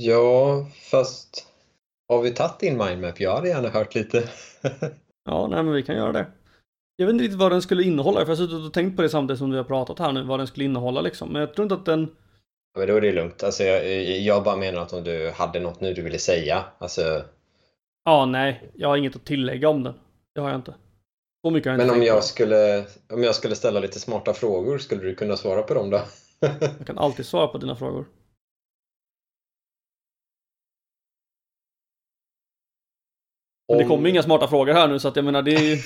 ja, fast har vi tagit din mindmap? Jag hade gärna hört lite. Ja, nej men vi kan göra det. Jag vet inte riktigt vad den skulle innehålla, för jag har suttit och tänkt på det samtidigt som vi har pratat här nu, vad den skulle innehålla liksom. Men jag tror inte att den... Ja, Men då är det lugnt. Alltså, jag, jag bara menar att om du hade något nu du ville säga. Alltså, Ja, nej, jag har inget att tillägga om den. Det har jag inte. Så mycket har jag men inte om tänkt på. jag, skulle, om jag skulle ställa lite smarta frågor, skulle du kunna svara på dem då? Jag kan alltid svara på dina frågor. Men det Om- kommer inga smarta frågor här nu så att jag menar det är ju...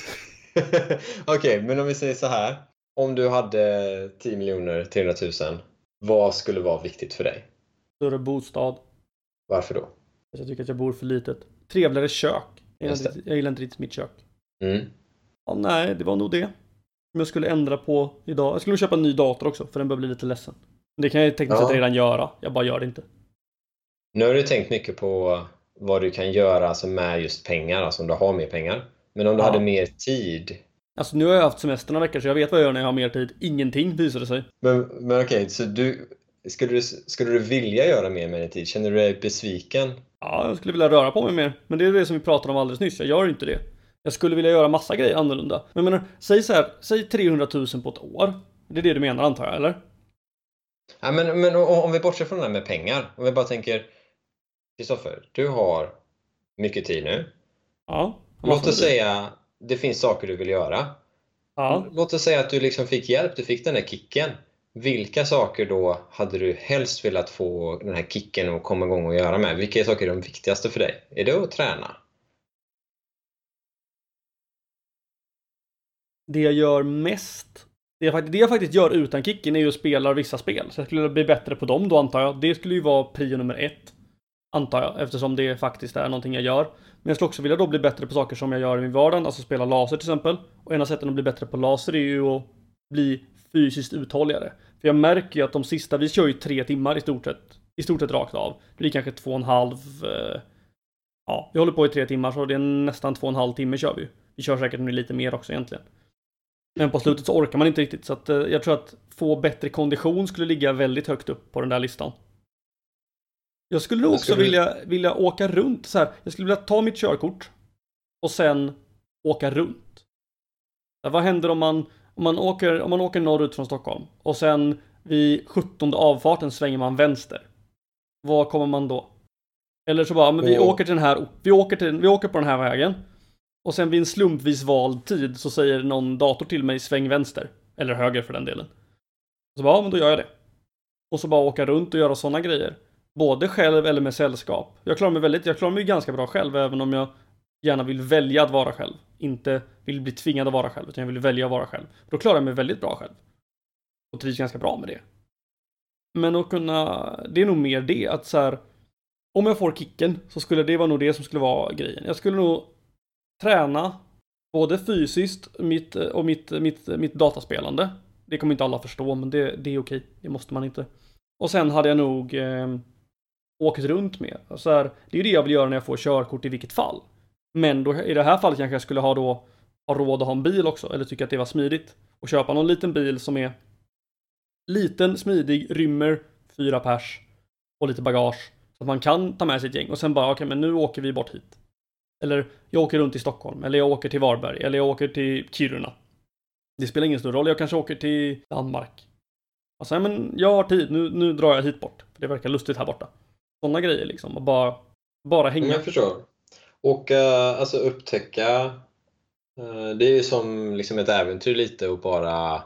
Okej, men om vi säger så här. Om du hade 10 miljoner 300 000, vad skulle vara viktigt för dig? större bostad. Varför då? Jag tycker att jag bor för litet. Trevligare kök. Jag gillar, inte, jag gillar inte riktigt mitt kök. Mm. Ja, nej, det var nog det. Om jag skulle ändra på idag. Jag skulle nog köpa en ny dator också, för den börjar bli lite ledsen. Det kan jag tekniskt Ja. sett redan göra. Jag bara gör det inte. Nu har du tänkt mycket på vad du kan göra alltså med just pengar, alltså om du har mer pengar. Men om du Ja. hade mer tid. Alltså nu har jag haft semester några veckor så jag vet vad jag gör när jag har mer tid. Ingenting visar det sig. Men, men okej, så du skulle, du skulle du vilja göra mer med din tid? Känner du dig besviken? Ja, jag skulle vilja röra på mig mer. Men det är det som vi pratade om alldeles nyss. Jag gör inte det. Jag skulle vilja göra massa grejer annorlunda. Men jag menar, säg så här, säg 300 000 på ett år. Det är det du menar antar jag, eller? Ja, men, men om vi bortser från det här med pengar. Om vi bara tänker Kristoffer, du har mycket tid nu. Ja. Låt oss säga det finns saker du vill göra. Ja. Låt oss säga att du liksom fick hjälp, du fick den här kicken. Vilka saker då hade du helst velat få den här kicken och komma igång och göra med? Vilka saker är de viktigaste för dig? Är det att träna? Det jag gör mest, det jag, faktiskt, det jag faktiskt gör utan kicken är ju att spela vissa spel. Så jag skulle bli bättre på dem då antar jag. Det skulle ju vara prio nummer ett. Antar jag, eftersom det faktiskt är någonting jag gör. Men jag skulle också vilja då bli bättre på saker som jag gör i min vardag, alltså spela laser till exempel. Och ena sättet att bli bättre på laser är ju att bli fysiskt uthålligare. För jag märker ju att de sista, vi kör ju tre timmar i stort sett, i stort sett rakt av. Det blir kanske två och en halv, eh, ja, vi håller på i tre timmar så det är nästan två och en halv timme kör vi. Vi kör säkert nu lite mer också egentligen. Men på slutet så orkar man inte riktigt så att eh, jag tror att få bättre kondition skulle ligga väldigt högt upp på den där listan. Jag skulle nog också vilja, vilja åka runt så här. Jag skulle vilja ta mitt körkort och sen åka runt. Vad händer om man, om man, åker, om man åker norrut från Stockholm och sen vid 17 avfarten svänger man vänster? Var kommer man då? Eller så bara, men vi åker till den här, vi åker, till, vi åker på den här vägen. Och sen vid en slumpvis vald tid så säger någon dator till mig sväng vänster. Eller höger för den delen. Så bara, ja men då gör jag det. Och så bara åka runt och göra sådana grejer. Både själv eller med sällskap. Jag klarar mig väldigt, jag klarar mig ganska bra själv även om jag gärna vill välja att vara själv. Inte vill bli tvingad att vara själv, utan jag vill välja att vara själv. Då klarar jag mig väldigt bra själv. Och trivs ganska bra med det. Men att kunna, det är nog mer det att så här. Om jag får kicken så skulle det vara nog det som skulle vara grejen. Jag skulle nog träna både fysiskt mitt, och mitt, mitt, mitt dataspelande. Det kommer inte alla förstå, men det, det är okej. Det måste man inte. Och sen hade jag nog eh, åkt runt mer. Så här, det är ju det jag vill göra när jag får körkort i vilket fall. Men då, i det här fallet kanske jag skulle ha då ha råd att ha en bil också, eller tycka att det var smidigt. Och köpa någon liten bil som är liten, smidig, rymmer fyra pers och lite bagage. Så att man kan ta med sig ett gäng och sen bara, okej men nu åker vi bort hit. Eller jag åker runt i Stockholm, eller jag åker till Varberg, eller jag åker till Kiruna. Det spelar ingen stor roll, jag kanske åker till Danmark. Alltså, ja, men jag har tid, nu, nu drar jag hit bort. För det verkar lustigt här borta. Sådana grejer liksom, och bara, bara hänga. Jag förstår. Och eh, alltså upptäcka. Eh, det är ju som liksom ett äventyr lite och bara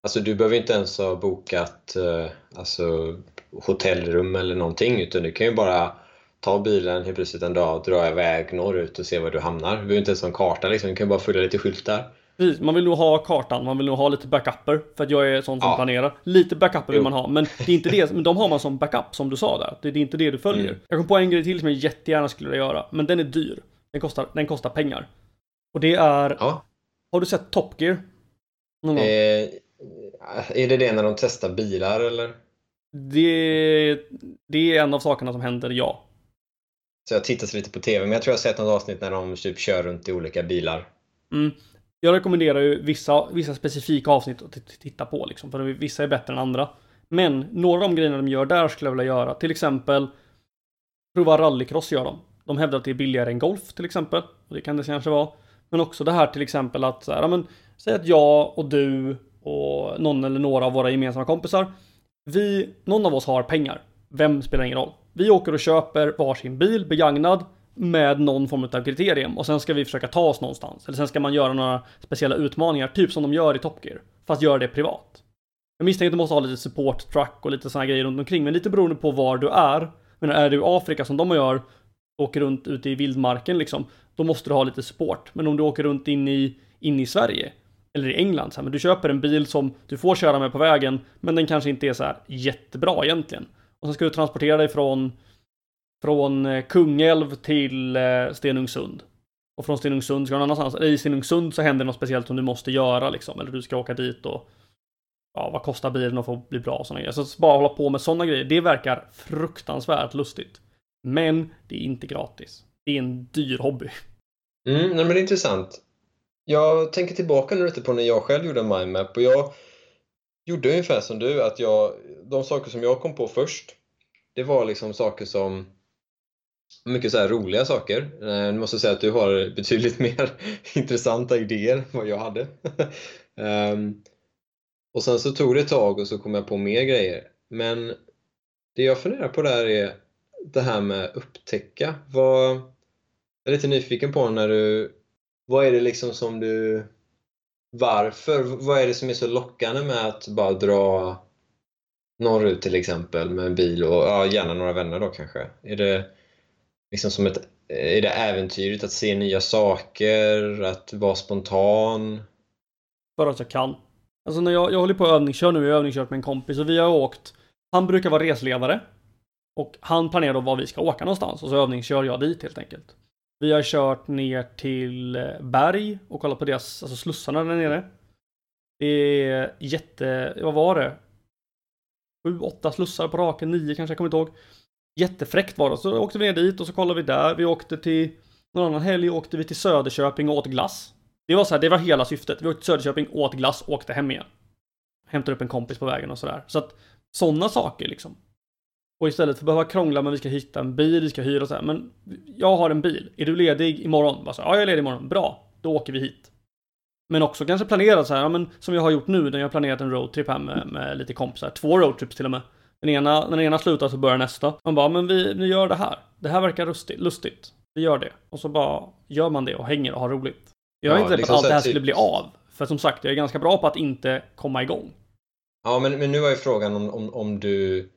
Alltså du behöver inte ens ha bokat eh, alltså, hotellrum eller någonting utan du kan ju bara ta bilen helt plötsligt en dag, dra iväg norrut och se var du hamnar. Du behöver inte ens ha en karta liksom, du kan bara följa lite skyltar. Precis, man vill nog ha kartan, man vill nog ha lite backuper. För att jag är sån som Ja. planerar. Lite backuper vill man ha, men det är inte det. Men de har man som backup, som du sa där. Det är inte det du följer. Mm. Jag kom på en grej till som jag jättegärna skulle vilja göra, men den är dyr. Den kostar, den kostar pengar. Och det är... Ja. Har du sett Top Gear? Någon? Eh, är det det när de testar bilar eller? Det, det är en av sakerna som händer, ja. Så jag tittar lite på TV men jag tror jag har sett något avsnitt när de typ kör runt i olika bilar. Mm. Jag rekommenderar ju vissa, vissa specifika avsnitt att titta på liksom, för vissa är bättre än andra. Men några av de grejerna de gör där skulle jag vilja göra. Till exempel prova rallycross gör de. De hävdar att det är billigare än golf till exempel. Och det kan det kanske vara. Men också det här till exempel att så här, ja, men, säg att jag och du och någon eller några av våra gemensamma kompisar. Vi, någon av oss har pengar. Vem spelar ingen roll. Vi åker och köper varsin bil begagnad med någon form av kriterium och sen ska vi försöka ta oss någonstans. Eller sen ska man göra några speciella utmaningar, typ som de gör i Top Gear. Fast göra det privat. Jag misstänker att du måste ha lite support truck och lite sådana grejer runt omkring, men lite beroende på var du är. Men är du i Afrika som de gör, åker runt ute i vildmarken liksom, då måste du ha lite support. Men om du åker runt in i, in i Sverige, eller i England, så här, men du köper en bil som du får köra med på vägen, men den kanske inte är så här jättebra egentligen. Och sen ska du transportera dig från, från eh, Kungälv till eh, Stenungsund. Och från Stenungsund ska du någon annanstans. I Stenungsund så händer det något speciellt som du måste göra liksom. Eller du ska åka dit och ja, vad kostar bilen att få bli bra och sådana grejer. Så bara hålla på med sådana grejer, det verkar fruktansvärt lustigt. Men det är inte gratis. Det är en dyr hobby. Mm, nej, men det är intressant. Jag tänker tillbaka nu lite på när jag själv gjorde en mindmap och jag gjorde ungefär som du, att jag, de saker som jag kom på först, det var liksom saker som mycket så roliga saker. Eh, jag måste säga att du har betydligt mer intressanta idéer än vad jag hade. um, och sen så tog det ett tag och så kom jag på mer grejer. Men det jag funderar på där är det här med upptäcka. Vad, jag är lite nyfiken på när du... Vad är det liksom som du... Varför? Vad är det som är så lockande med att bara dra norrut till exempel med en bil och ja, gärna några vänner då kanske? Är det liksom som ett... Eh, är det äventyrligt att se nya saker? Att vara spontan? Bara att jag kan. Alltså när jag, jag håller på att övningskör nu, jag har övningskört med en kompis och vi har åkt. Han brukar vara resledare. Och han planerar då var vi ska åka någonstans och så övningskör jag dit helt enkelt. Vi har kört ner till eh, Berg och kollat på deras, alltså slussarna där nere. Det är jätte, vad var det? Sju, åtta slussar på raken, nio kanske, jag kommer inte ihåg. Jättefräckt var det. Så åkte vi ner dit och så kollade vi där. Vi åkte till, någon annan helg åkte vi till Söderköping och åt glass. Det var så här, det var hela syftet. Vi åkte till Söderköping, åt glass, åkte hem igen. Hämtade upp en kompis på vägen och sådär. Så att sådana saker liksom. Och istället för att behöva krångla med vi ska hitta en bil, vi ska hyra och så här. Men jag har en bil. Är du ledig imorgon? Bara så, ja, jag är ledig imorgon. Bra, då åker vi hit. Men också kanske planera så här, ja, men som jag har gjort nu, när jag har planerat en roadtrip här med, med lite kompisar. Två roadtrips till och med. Den ena, när den ena slutar så börjar nästa. Man bara, men vi, vi gör det här. Det här verkar lustigt. lustigt. Vi gör det. Och så bara gör man det och hänger och har roligt. Jag är ja, inte liksom att allt det här typ... skulle bli av. För som sagt, jag är ganska bra på att inte komma igång. Ja, men, men nu var ju frågan om, om, om du,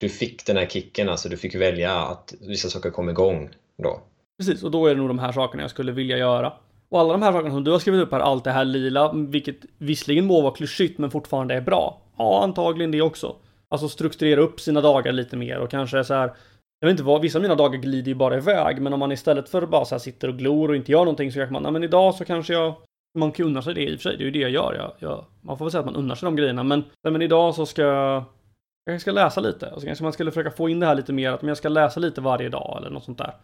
du fick den här kicken, alltså du fick välja att vissa saker kom igång då. Precis, och då är det nog de här sakerna jag skulle vilja göra. Och alla de här sakerna som du har skrivit upp här, allt det här lila, vilket visserligen må vara klyschigt men fortfarande är bra. Ja, antagligen det också. Alltså strukturera upp sina dagar lite mer och kanske så här jag vet inte vad, vissa av mina dagar glider ju bara iväg, men om man istället för att bara så här sitter och glor och inte gör någonting så kanske man, nej men idag så kanske jag man kan unna sig det i och för sig, det är ju det jag gör. Jag, jag, man får väl säga att man unnar sig de grejerna, men, nej, men idag så ska jag jag ska läsa lite och så kanske man skulle försöka få in det här lite mer, att jag ska läsa lite varje dag eller något sånt där.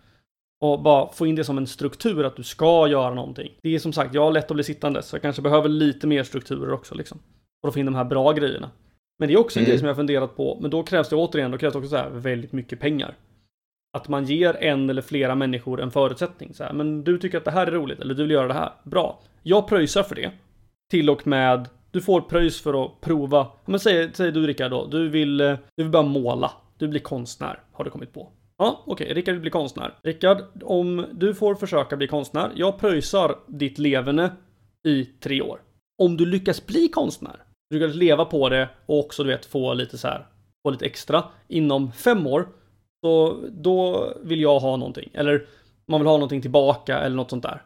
Och bara få in det som en struktur, att du ska göra någonting. Det är som sagt, jag har lätt att bli sittande, så jag kanske behöver lite mer strukturer också liksom. Och då få in de här bra grejerna. Men det är också en mm. grej som jag funderat på, men då krävs det återigen, då krävs det också så här väldigt mycket pengar. Att man ger en eller flera människor en förutsättning. Så här, men du tycker att det här är roligt, eller du vill göra det här. Bra. Jag pröjsar för det. Till och med, du får pröjs för att prova. Men säg, säg du Rickard då, du vill, eh, du vill börja måla. Du blir konstnär, har du kommit på. Ja, okej, okay, Rickard vill bli konstnär. Rickard, om du får försöka bli konstnär, jag pröjsar ditt levande i tre år. Om du lyckas bli konstnär, du lyckas leva på det och också du vet få lite så här, få lite extra inom fem år, så då vill jag ha någonting. Eller man vill ha någonting tillbaka eller något sånt där.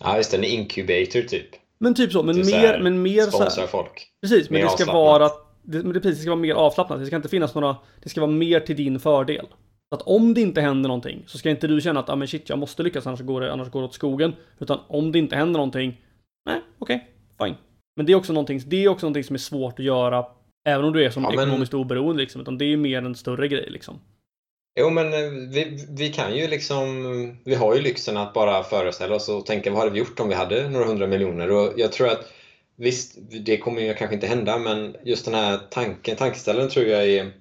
Ja, just det. En incubator typ. Men typ så. Men mer... Här, men mer så här, folk. Precis, men det ska vara... Det, men det, precis, det ska vara mer avslappnat. Det ska inte finnas några... Det ska vara mer till din fördel. Så att om det inte händer någonting så ska inte du känna att ah, men shit, jag måste lyckas annars går det, annars går det åt skogen. Utan om det inte händer någonting, nej, okej, okay, fine. Men det är också någonting, det är också någonting som är svårt att göra även om du är som ja, men... ekonomiskt oberoende liksom. Utan det är mer en större grej liksom. Jo, men eh, vi, vi kan ju liksom... Vi har ju lyxen att bara föreställa oss och tänka vad hade vi gjort om vi hade några hundra miljoner? Och jag tror att visst, det kommer ju kanske inte hända, men just den här tanken, tankeställaren tror jag är,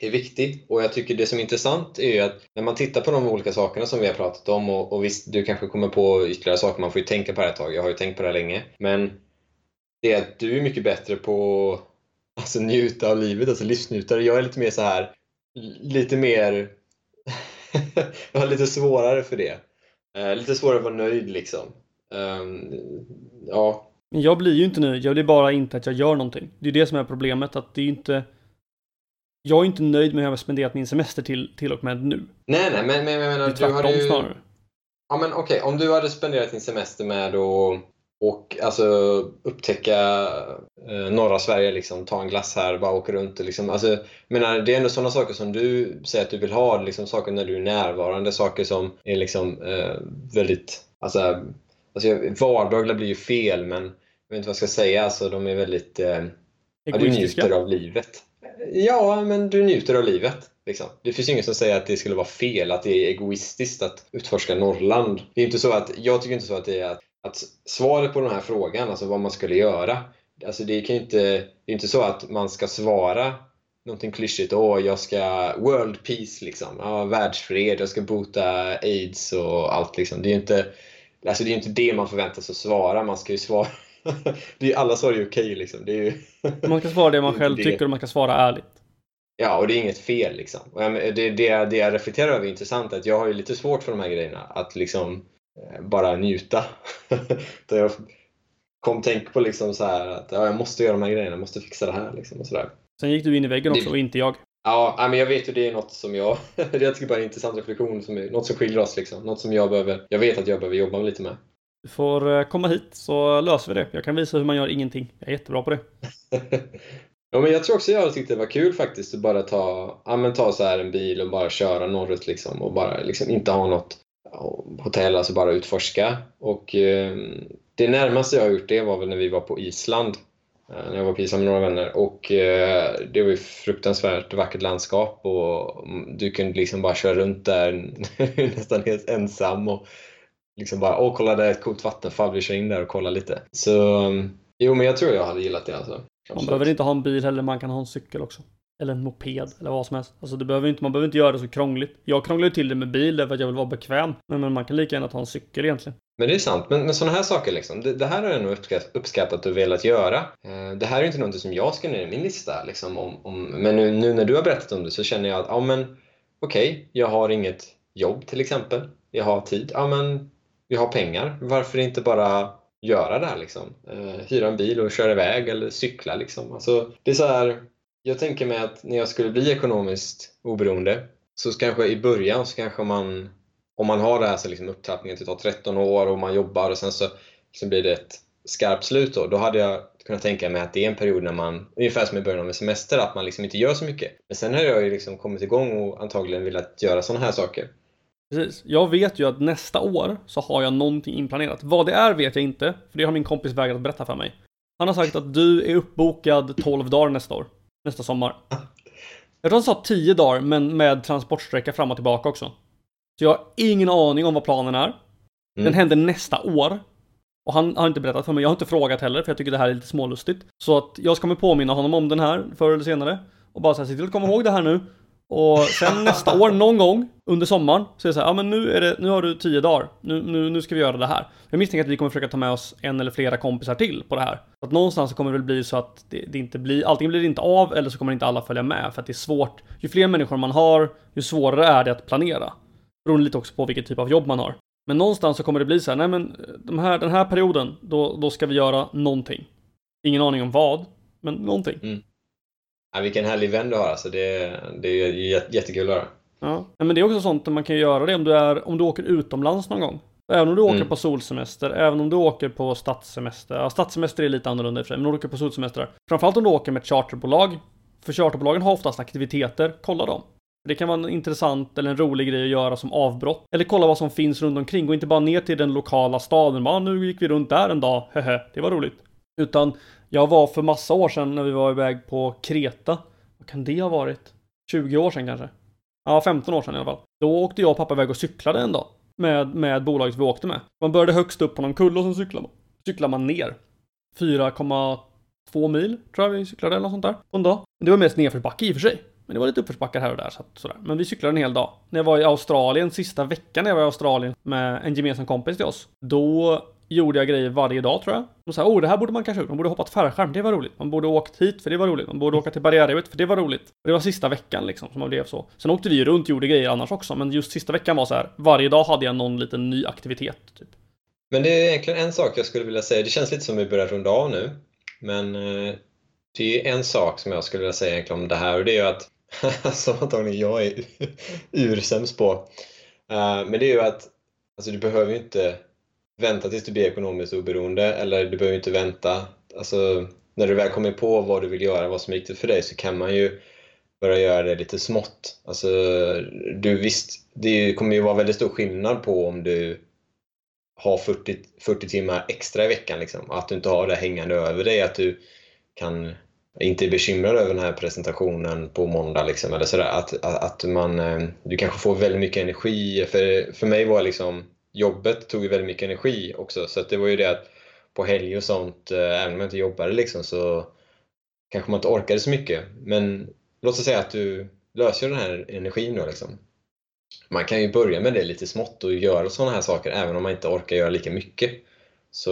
är viktig. Och jag tycker det som är intressant är ju att när man tittar på de olika sakerna som vi har pratat om och, och visst, du kanske kommer på ytterligare saker, man får ju tänka på det här ett tag. Jag har ju tänkt på det här länge. Men det är att du är mycket bättre på alltså njuta av livet, alltså livsnjutare. Jag är lite mer så här, lite mer jag har lite svårare för det. Uh, lite svårare att vara nöjd liksom. Um, ja. Men jag blir ju inte nöjd, jag blir bara inte att jag gör någonting. Det är det som är problemet, att det är inte... Jag är inte nöjd med hur jag har spenderat min semester till, till och med nu. Nej, nej, men, men menar... Det är tvärtom ju... snarare. Ja, men okej, okay. om du hade spenderat din semester med att och alltså upptäcka eh, norra Sverige, liksom, ta en glass här, bara åka runt. Liksom. Alltså, menar, det är ändå sådana saker som du säger att du vill ha, liksom, saker när du är närvarande, saker som är liksom, eh, väldigt... Alltså, alltså, vardagliga blir ju fel, men jag vet inte vad jag ska säga. Alltså, de är väldigt... Eh, ja, du njuter av livet. Ja, men du njuter av livet. Liksom. Det finns ju ingen som säger att det skulle vara fel, att det är egoistiskt att utforska Norrland. Det är inte så att, jag tycker inte så att det är att att svaret på den här frågan, alltså vad man skulle göra, alltså det, kan inte, det är inte så att man ska svara någonting klyschigt. Åh, jag ska world peace liksom. Ja, världsfred, jag ska bota aids och allt liksom. Det är ju inte, alltså det, är inte det man förväntar sig att svara. Man ska ju svara det är, alla svar är ju okej liksom. Det är ju man ska svara det man själv det. tycker och man ska svara ärligt. Ja, och det är inget fel liksom. Och det, det, det jag reflekterar över är intressant att jag har ju lite svårt för de här grejerna. Att liksom bara njuta. Jag kom tänka på liksom så här att ja, jag måste göra de här grejerna, jag måste fixa det här. Liksom och så där. Sen gick du in i väggen också det... och inte jag. Ja, men jag vet ju det är något som jag... jag tycker bara är en intressant reflektion, som är, något som skiljer oss. Liksom. Något som jag behöver... Jag vet att jag behöver jobba lite med. Du får eh, komma hit så löser vi det. Jag kan visa hur man gör ingenting. Jag är jättebra på det. ja, men jag tror också jag tyckte det var kul faktiskt att bara ta, ja, men ta så här en bil och bara köra norrut liksom och bara liksom inte ha något hotell, alltså bara utforska. Och eh, det närmaste jag har gjort det var väl när vi var på Island. Eh, när jag var på Island med några vänner. Och eh, det var ju fruktansvärt vackert landskap och du kunde liksom bara köra runt där nästan helt ensam och liksom bara åh kolla där är ett coolt vattenfall, vi kör in där och kollar lite. Så eh, jo, men jag tror jag hade gillat det alltså. Man behöver inte ha en bil heller, man kan ha en cykel också. Eller en moped eller vad som helst. Alltså det behöver inte, man behöver inte göra det så krångligt. Jag krånglar ju till det med bil därför att jag vill vara bekväm. Men, men man kan lika gärna ta en cykel egentligen. Men det är sant. Men, men sådana här saker liksom. Det, det här har jag nog uppskattat och velat göra. Eh, det här är inte något som jag ska ner i min lista. Liksom, om, om, men nu, nu, när du har berättat om det så känner jag att ja, men okej, okay, jag har inget jobb till exempel. Jag har tid. Ja, men jag har pengar. Varför inte bara göra det här liksom? Eh, hyra en bil och köra iväg eller cykla liksom. Alltså, det är så här jag tänker mig att när jag skulle bli ekonomiskt oberoende så kanske i början så kanske man, om man har det här så liksom upptrappningen till 13 år och man jobbar och sen så liksom blir det ett skarpt slut då, då hade jag kunnat tänka mig att det är en period när man, ungefär som i början av en semester, att man liksom inte gör så mycket. Men sen har jag ju liksom kommit igång och antagligen velat göra sådana här saker. Precis. Jag vet ju att nästa år så har jag någonting inplanerat. Vad det är vet jag inte, för det har min kompis vägrat berätta för mig. Han har sagt att du är uppbokad 12 dagar nästa år nästa sommar. Jag tror han sa 10 dagar, men med transportsträcka fram och tillbaka också. Så jag har ingen aning om vad planen är. Den mm. händer nästa år. Och han har inte berättat för mig, jag har inte frågat heller för jag tycker det här är lite smålustigt. Så att jag ska kommer påminna honom om den här förr eller senare. Och bara säga, se till att komma ihåg det här nu. Och sen nästa år, någon gång under sommaren, så är det så här, ja men nu, är det, nu har du tio dagar. Nu, nu, nu ska vi göra det här. Jag misstänker att vi kommer försöka ta med oss en eller flera kompisar till på det här. Så att någonstans så kommer det väl bli så att det, det inte blir, antingen blir det inte av eller så kommer inte alla följa med. För att det är svårt. Ju fler människor man har, ju svårare är det att planera. Beroende lite också på vilket typ av jobb man har. Men någonstans så kommer det bli så här, nej men eh, de här, den här perioden, då, då ska vi göra någonting. Ingen aning om vad, men någonting. Mm. Ja, vilken härlig vän du har alltså. Det, det är jättekul att höra. Ja, men det är också sånt man kan göra det om du, är, om du åker utomlands någon gång. Även om du åker mm. på solsemester, även om du åker på stadssemester. Ja, stadssemester är lite annorlunda i och för sig, men om du åker på solsemester. Framförallt om du åker med ett charterbolag. För charterbolagen har oftast aktiviteter, kolla dem. Det kan vara en intressant eller en rolig grej att göra som avbrott. Eller kolla vad som finns runt omkring. Gå inte bara ner till den lokala staden. Bara, nu gick vi runt där en dag. Hehe, det var roligt. Utan jag var för massa år sedan när vi var iväg på Kreta. Vad kan det ha varit? 20 år sedan kanske? Ja, 15 år sedan i alla fall. Då åkte jag och pappa iväg och cyklade en dag. Med, med bolaget vi åkte med. Man började högst upp på någon kulle och sen cyklade man, cyklade man ner. 4,2 mil tror jag vi cyklade eller något sånt där på en dag. Det var mest nedförsbacke i och för sig. Men det var lite uppförsbackar här och där. Så att, sådär. Men vi cyklade en hel dag. När jag var i Australien, sista veckan när jag var i Australien med en gemensam kompis till oss. Då gjorde jag grejer varje dag tror jag. Och så här, oh det här borde man kanske gjort. Man borde hoppat fallskärm, det var roligt. Man borde åkt hit för det var roligt. Man borde åka till barriärrevet för det var roligt. Och Det var sista veckan liksom som man blev så. Sen åkte vi ju runt och gjorde grejer annars också. Men just sista veckan var så här, varje dag hade jag någon liten ny aktivitet. Typ. Men det är egentligen en sak jag skulle vilja säga. Det känns lite som vi börjar runda av nu. Men eh, det är en sak som jag skulle vilja säga egentligen om det här och det är ju att som antagligen jag är ursämst på. Eh, men det är ju att alltså, du behöver ju inte vänta tills du blir ekonomiskt oberoende eller du behöver inte vänta. Alltså, när du väl kommer på vad du vill göra, vad som är viktigt för dig så kan man ju börja göra det lite smått. Alltså, du visst, det kommer ju vara väldigt stor skillnad på om du har 40, 40 timmar extra i veckan. Liksom. Att du inte har det hängande över dig. Att du kan inte är bekymrad över den här presentationen på måndag. Liksom, eller sådär. Att, att man, eh, du kanske får väldigt mycket energi. För, för mig var liksom jobbet tog ju väldigt mycket energi också. Så det var ju det att på helg och sånt, eh, även om jag inte jobbade liksom, så kanske man inte orkade så mycket. Men låt oss säga att du löser den här energin då. Liksom. Man kan ju börja med det lite smått och göra sådana här saker även om man inte orkar göra lika mycket. Så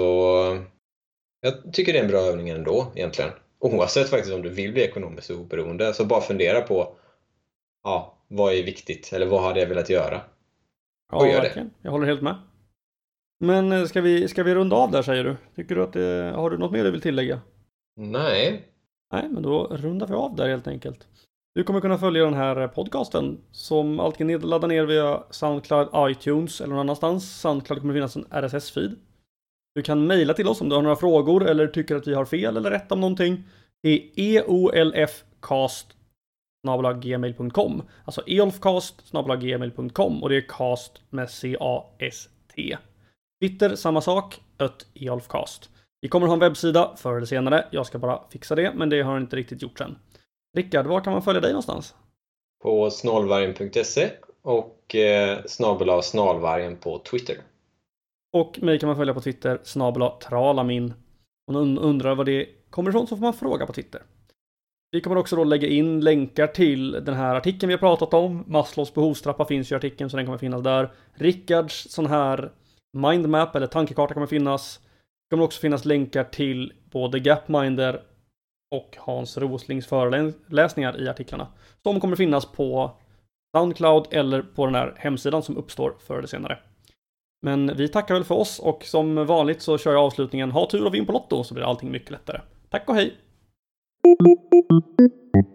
jag tycker det är en bra övning ändå egentligen. Oavsett faktiskt om du vill bli ekonomiskt oberoende, så bara fundera på ja, vad är viktigt eller vad hade jag velat göra? Ja, och gör verkligen. Det. Jag håller helt med. Men eh, ska vi, ska vi runda av där säger du? Tycker du att det, har du något mer du vill tillägga? Nej. Nej, men då rundar vi av där helt enkelt. Du kommer kunna följa den här podcasten som alltid laddar ner via Soundcloud, iTunes eller någon annanstans. Soundcloud kommer finnas en RSS-feed. Du kan mejla till oss om du har några frågor eller tycker att vi har fel eller rätt om någonting. Det är eolfcast gmail.com. Alltså eolfcast gmail.com och det är cast med C-A-S-T. Twitter samma sak, ett eolfcast. Vi kommer ha en webbsida förr eller senare. Jag ska bara fixa det, men det har inte riktigt gjort än. Rickard, var kan man följa dig någonstans? På snålvargen.se och eh, snabel snalvargen på Twitter. Och mig kan man följa på Twitter, snabel tralamin. Om någon undrar vad det kommer ifrån så får man fråga på Twitter. Vi kommer också då lägga in länkar till den här artikeln vi har pratat om. Maslows behovstrappa finns ju i artikeln så den kommer finnas där. Rickards sån här mindmap eller tankekarta kommer finnas. Det kommer också finnas länkar till både Gapminder och Hans Roslings föreläsningar i artiklarna. Som kommer finnas på Soundcloud eller på den här hemsidan som uppstår förr eller senare. Men vi tackar väl för oss och som vanligt så kör jag avslutningen Ha tur och vinn på Lotto så blir allting mycket lättare. Tack och hej! Thank you.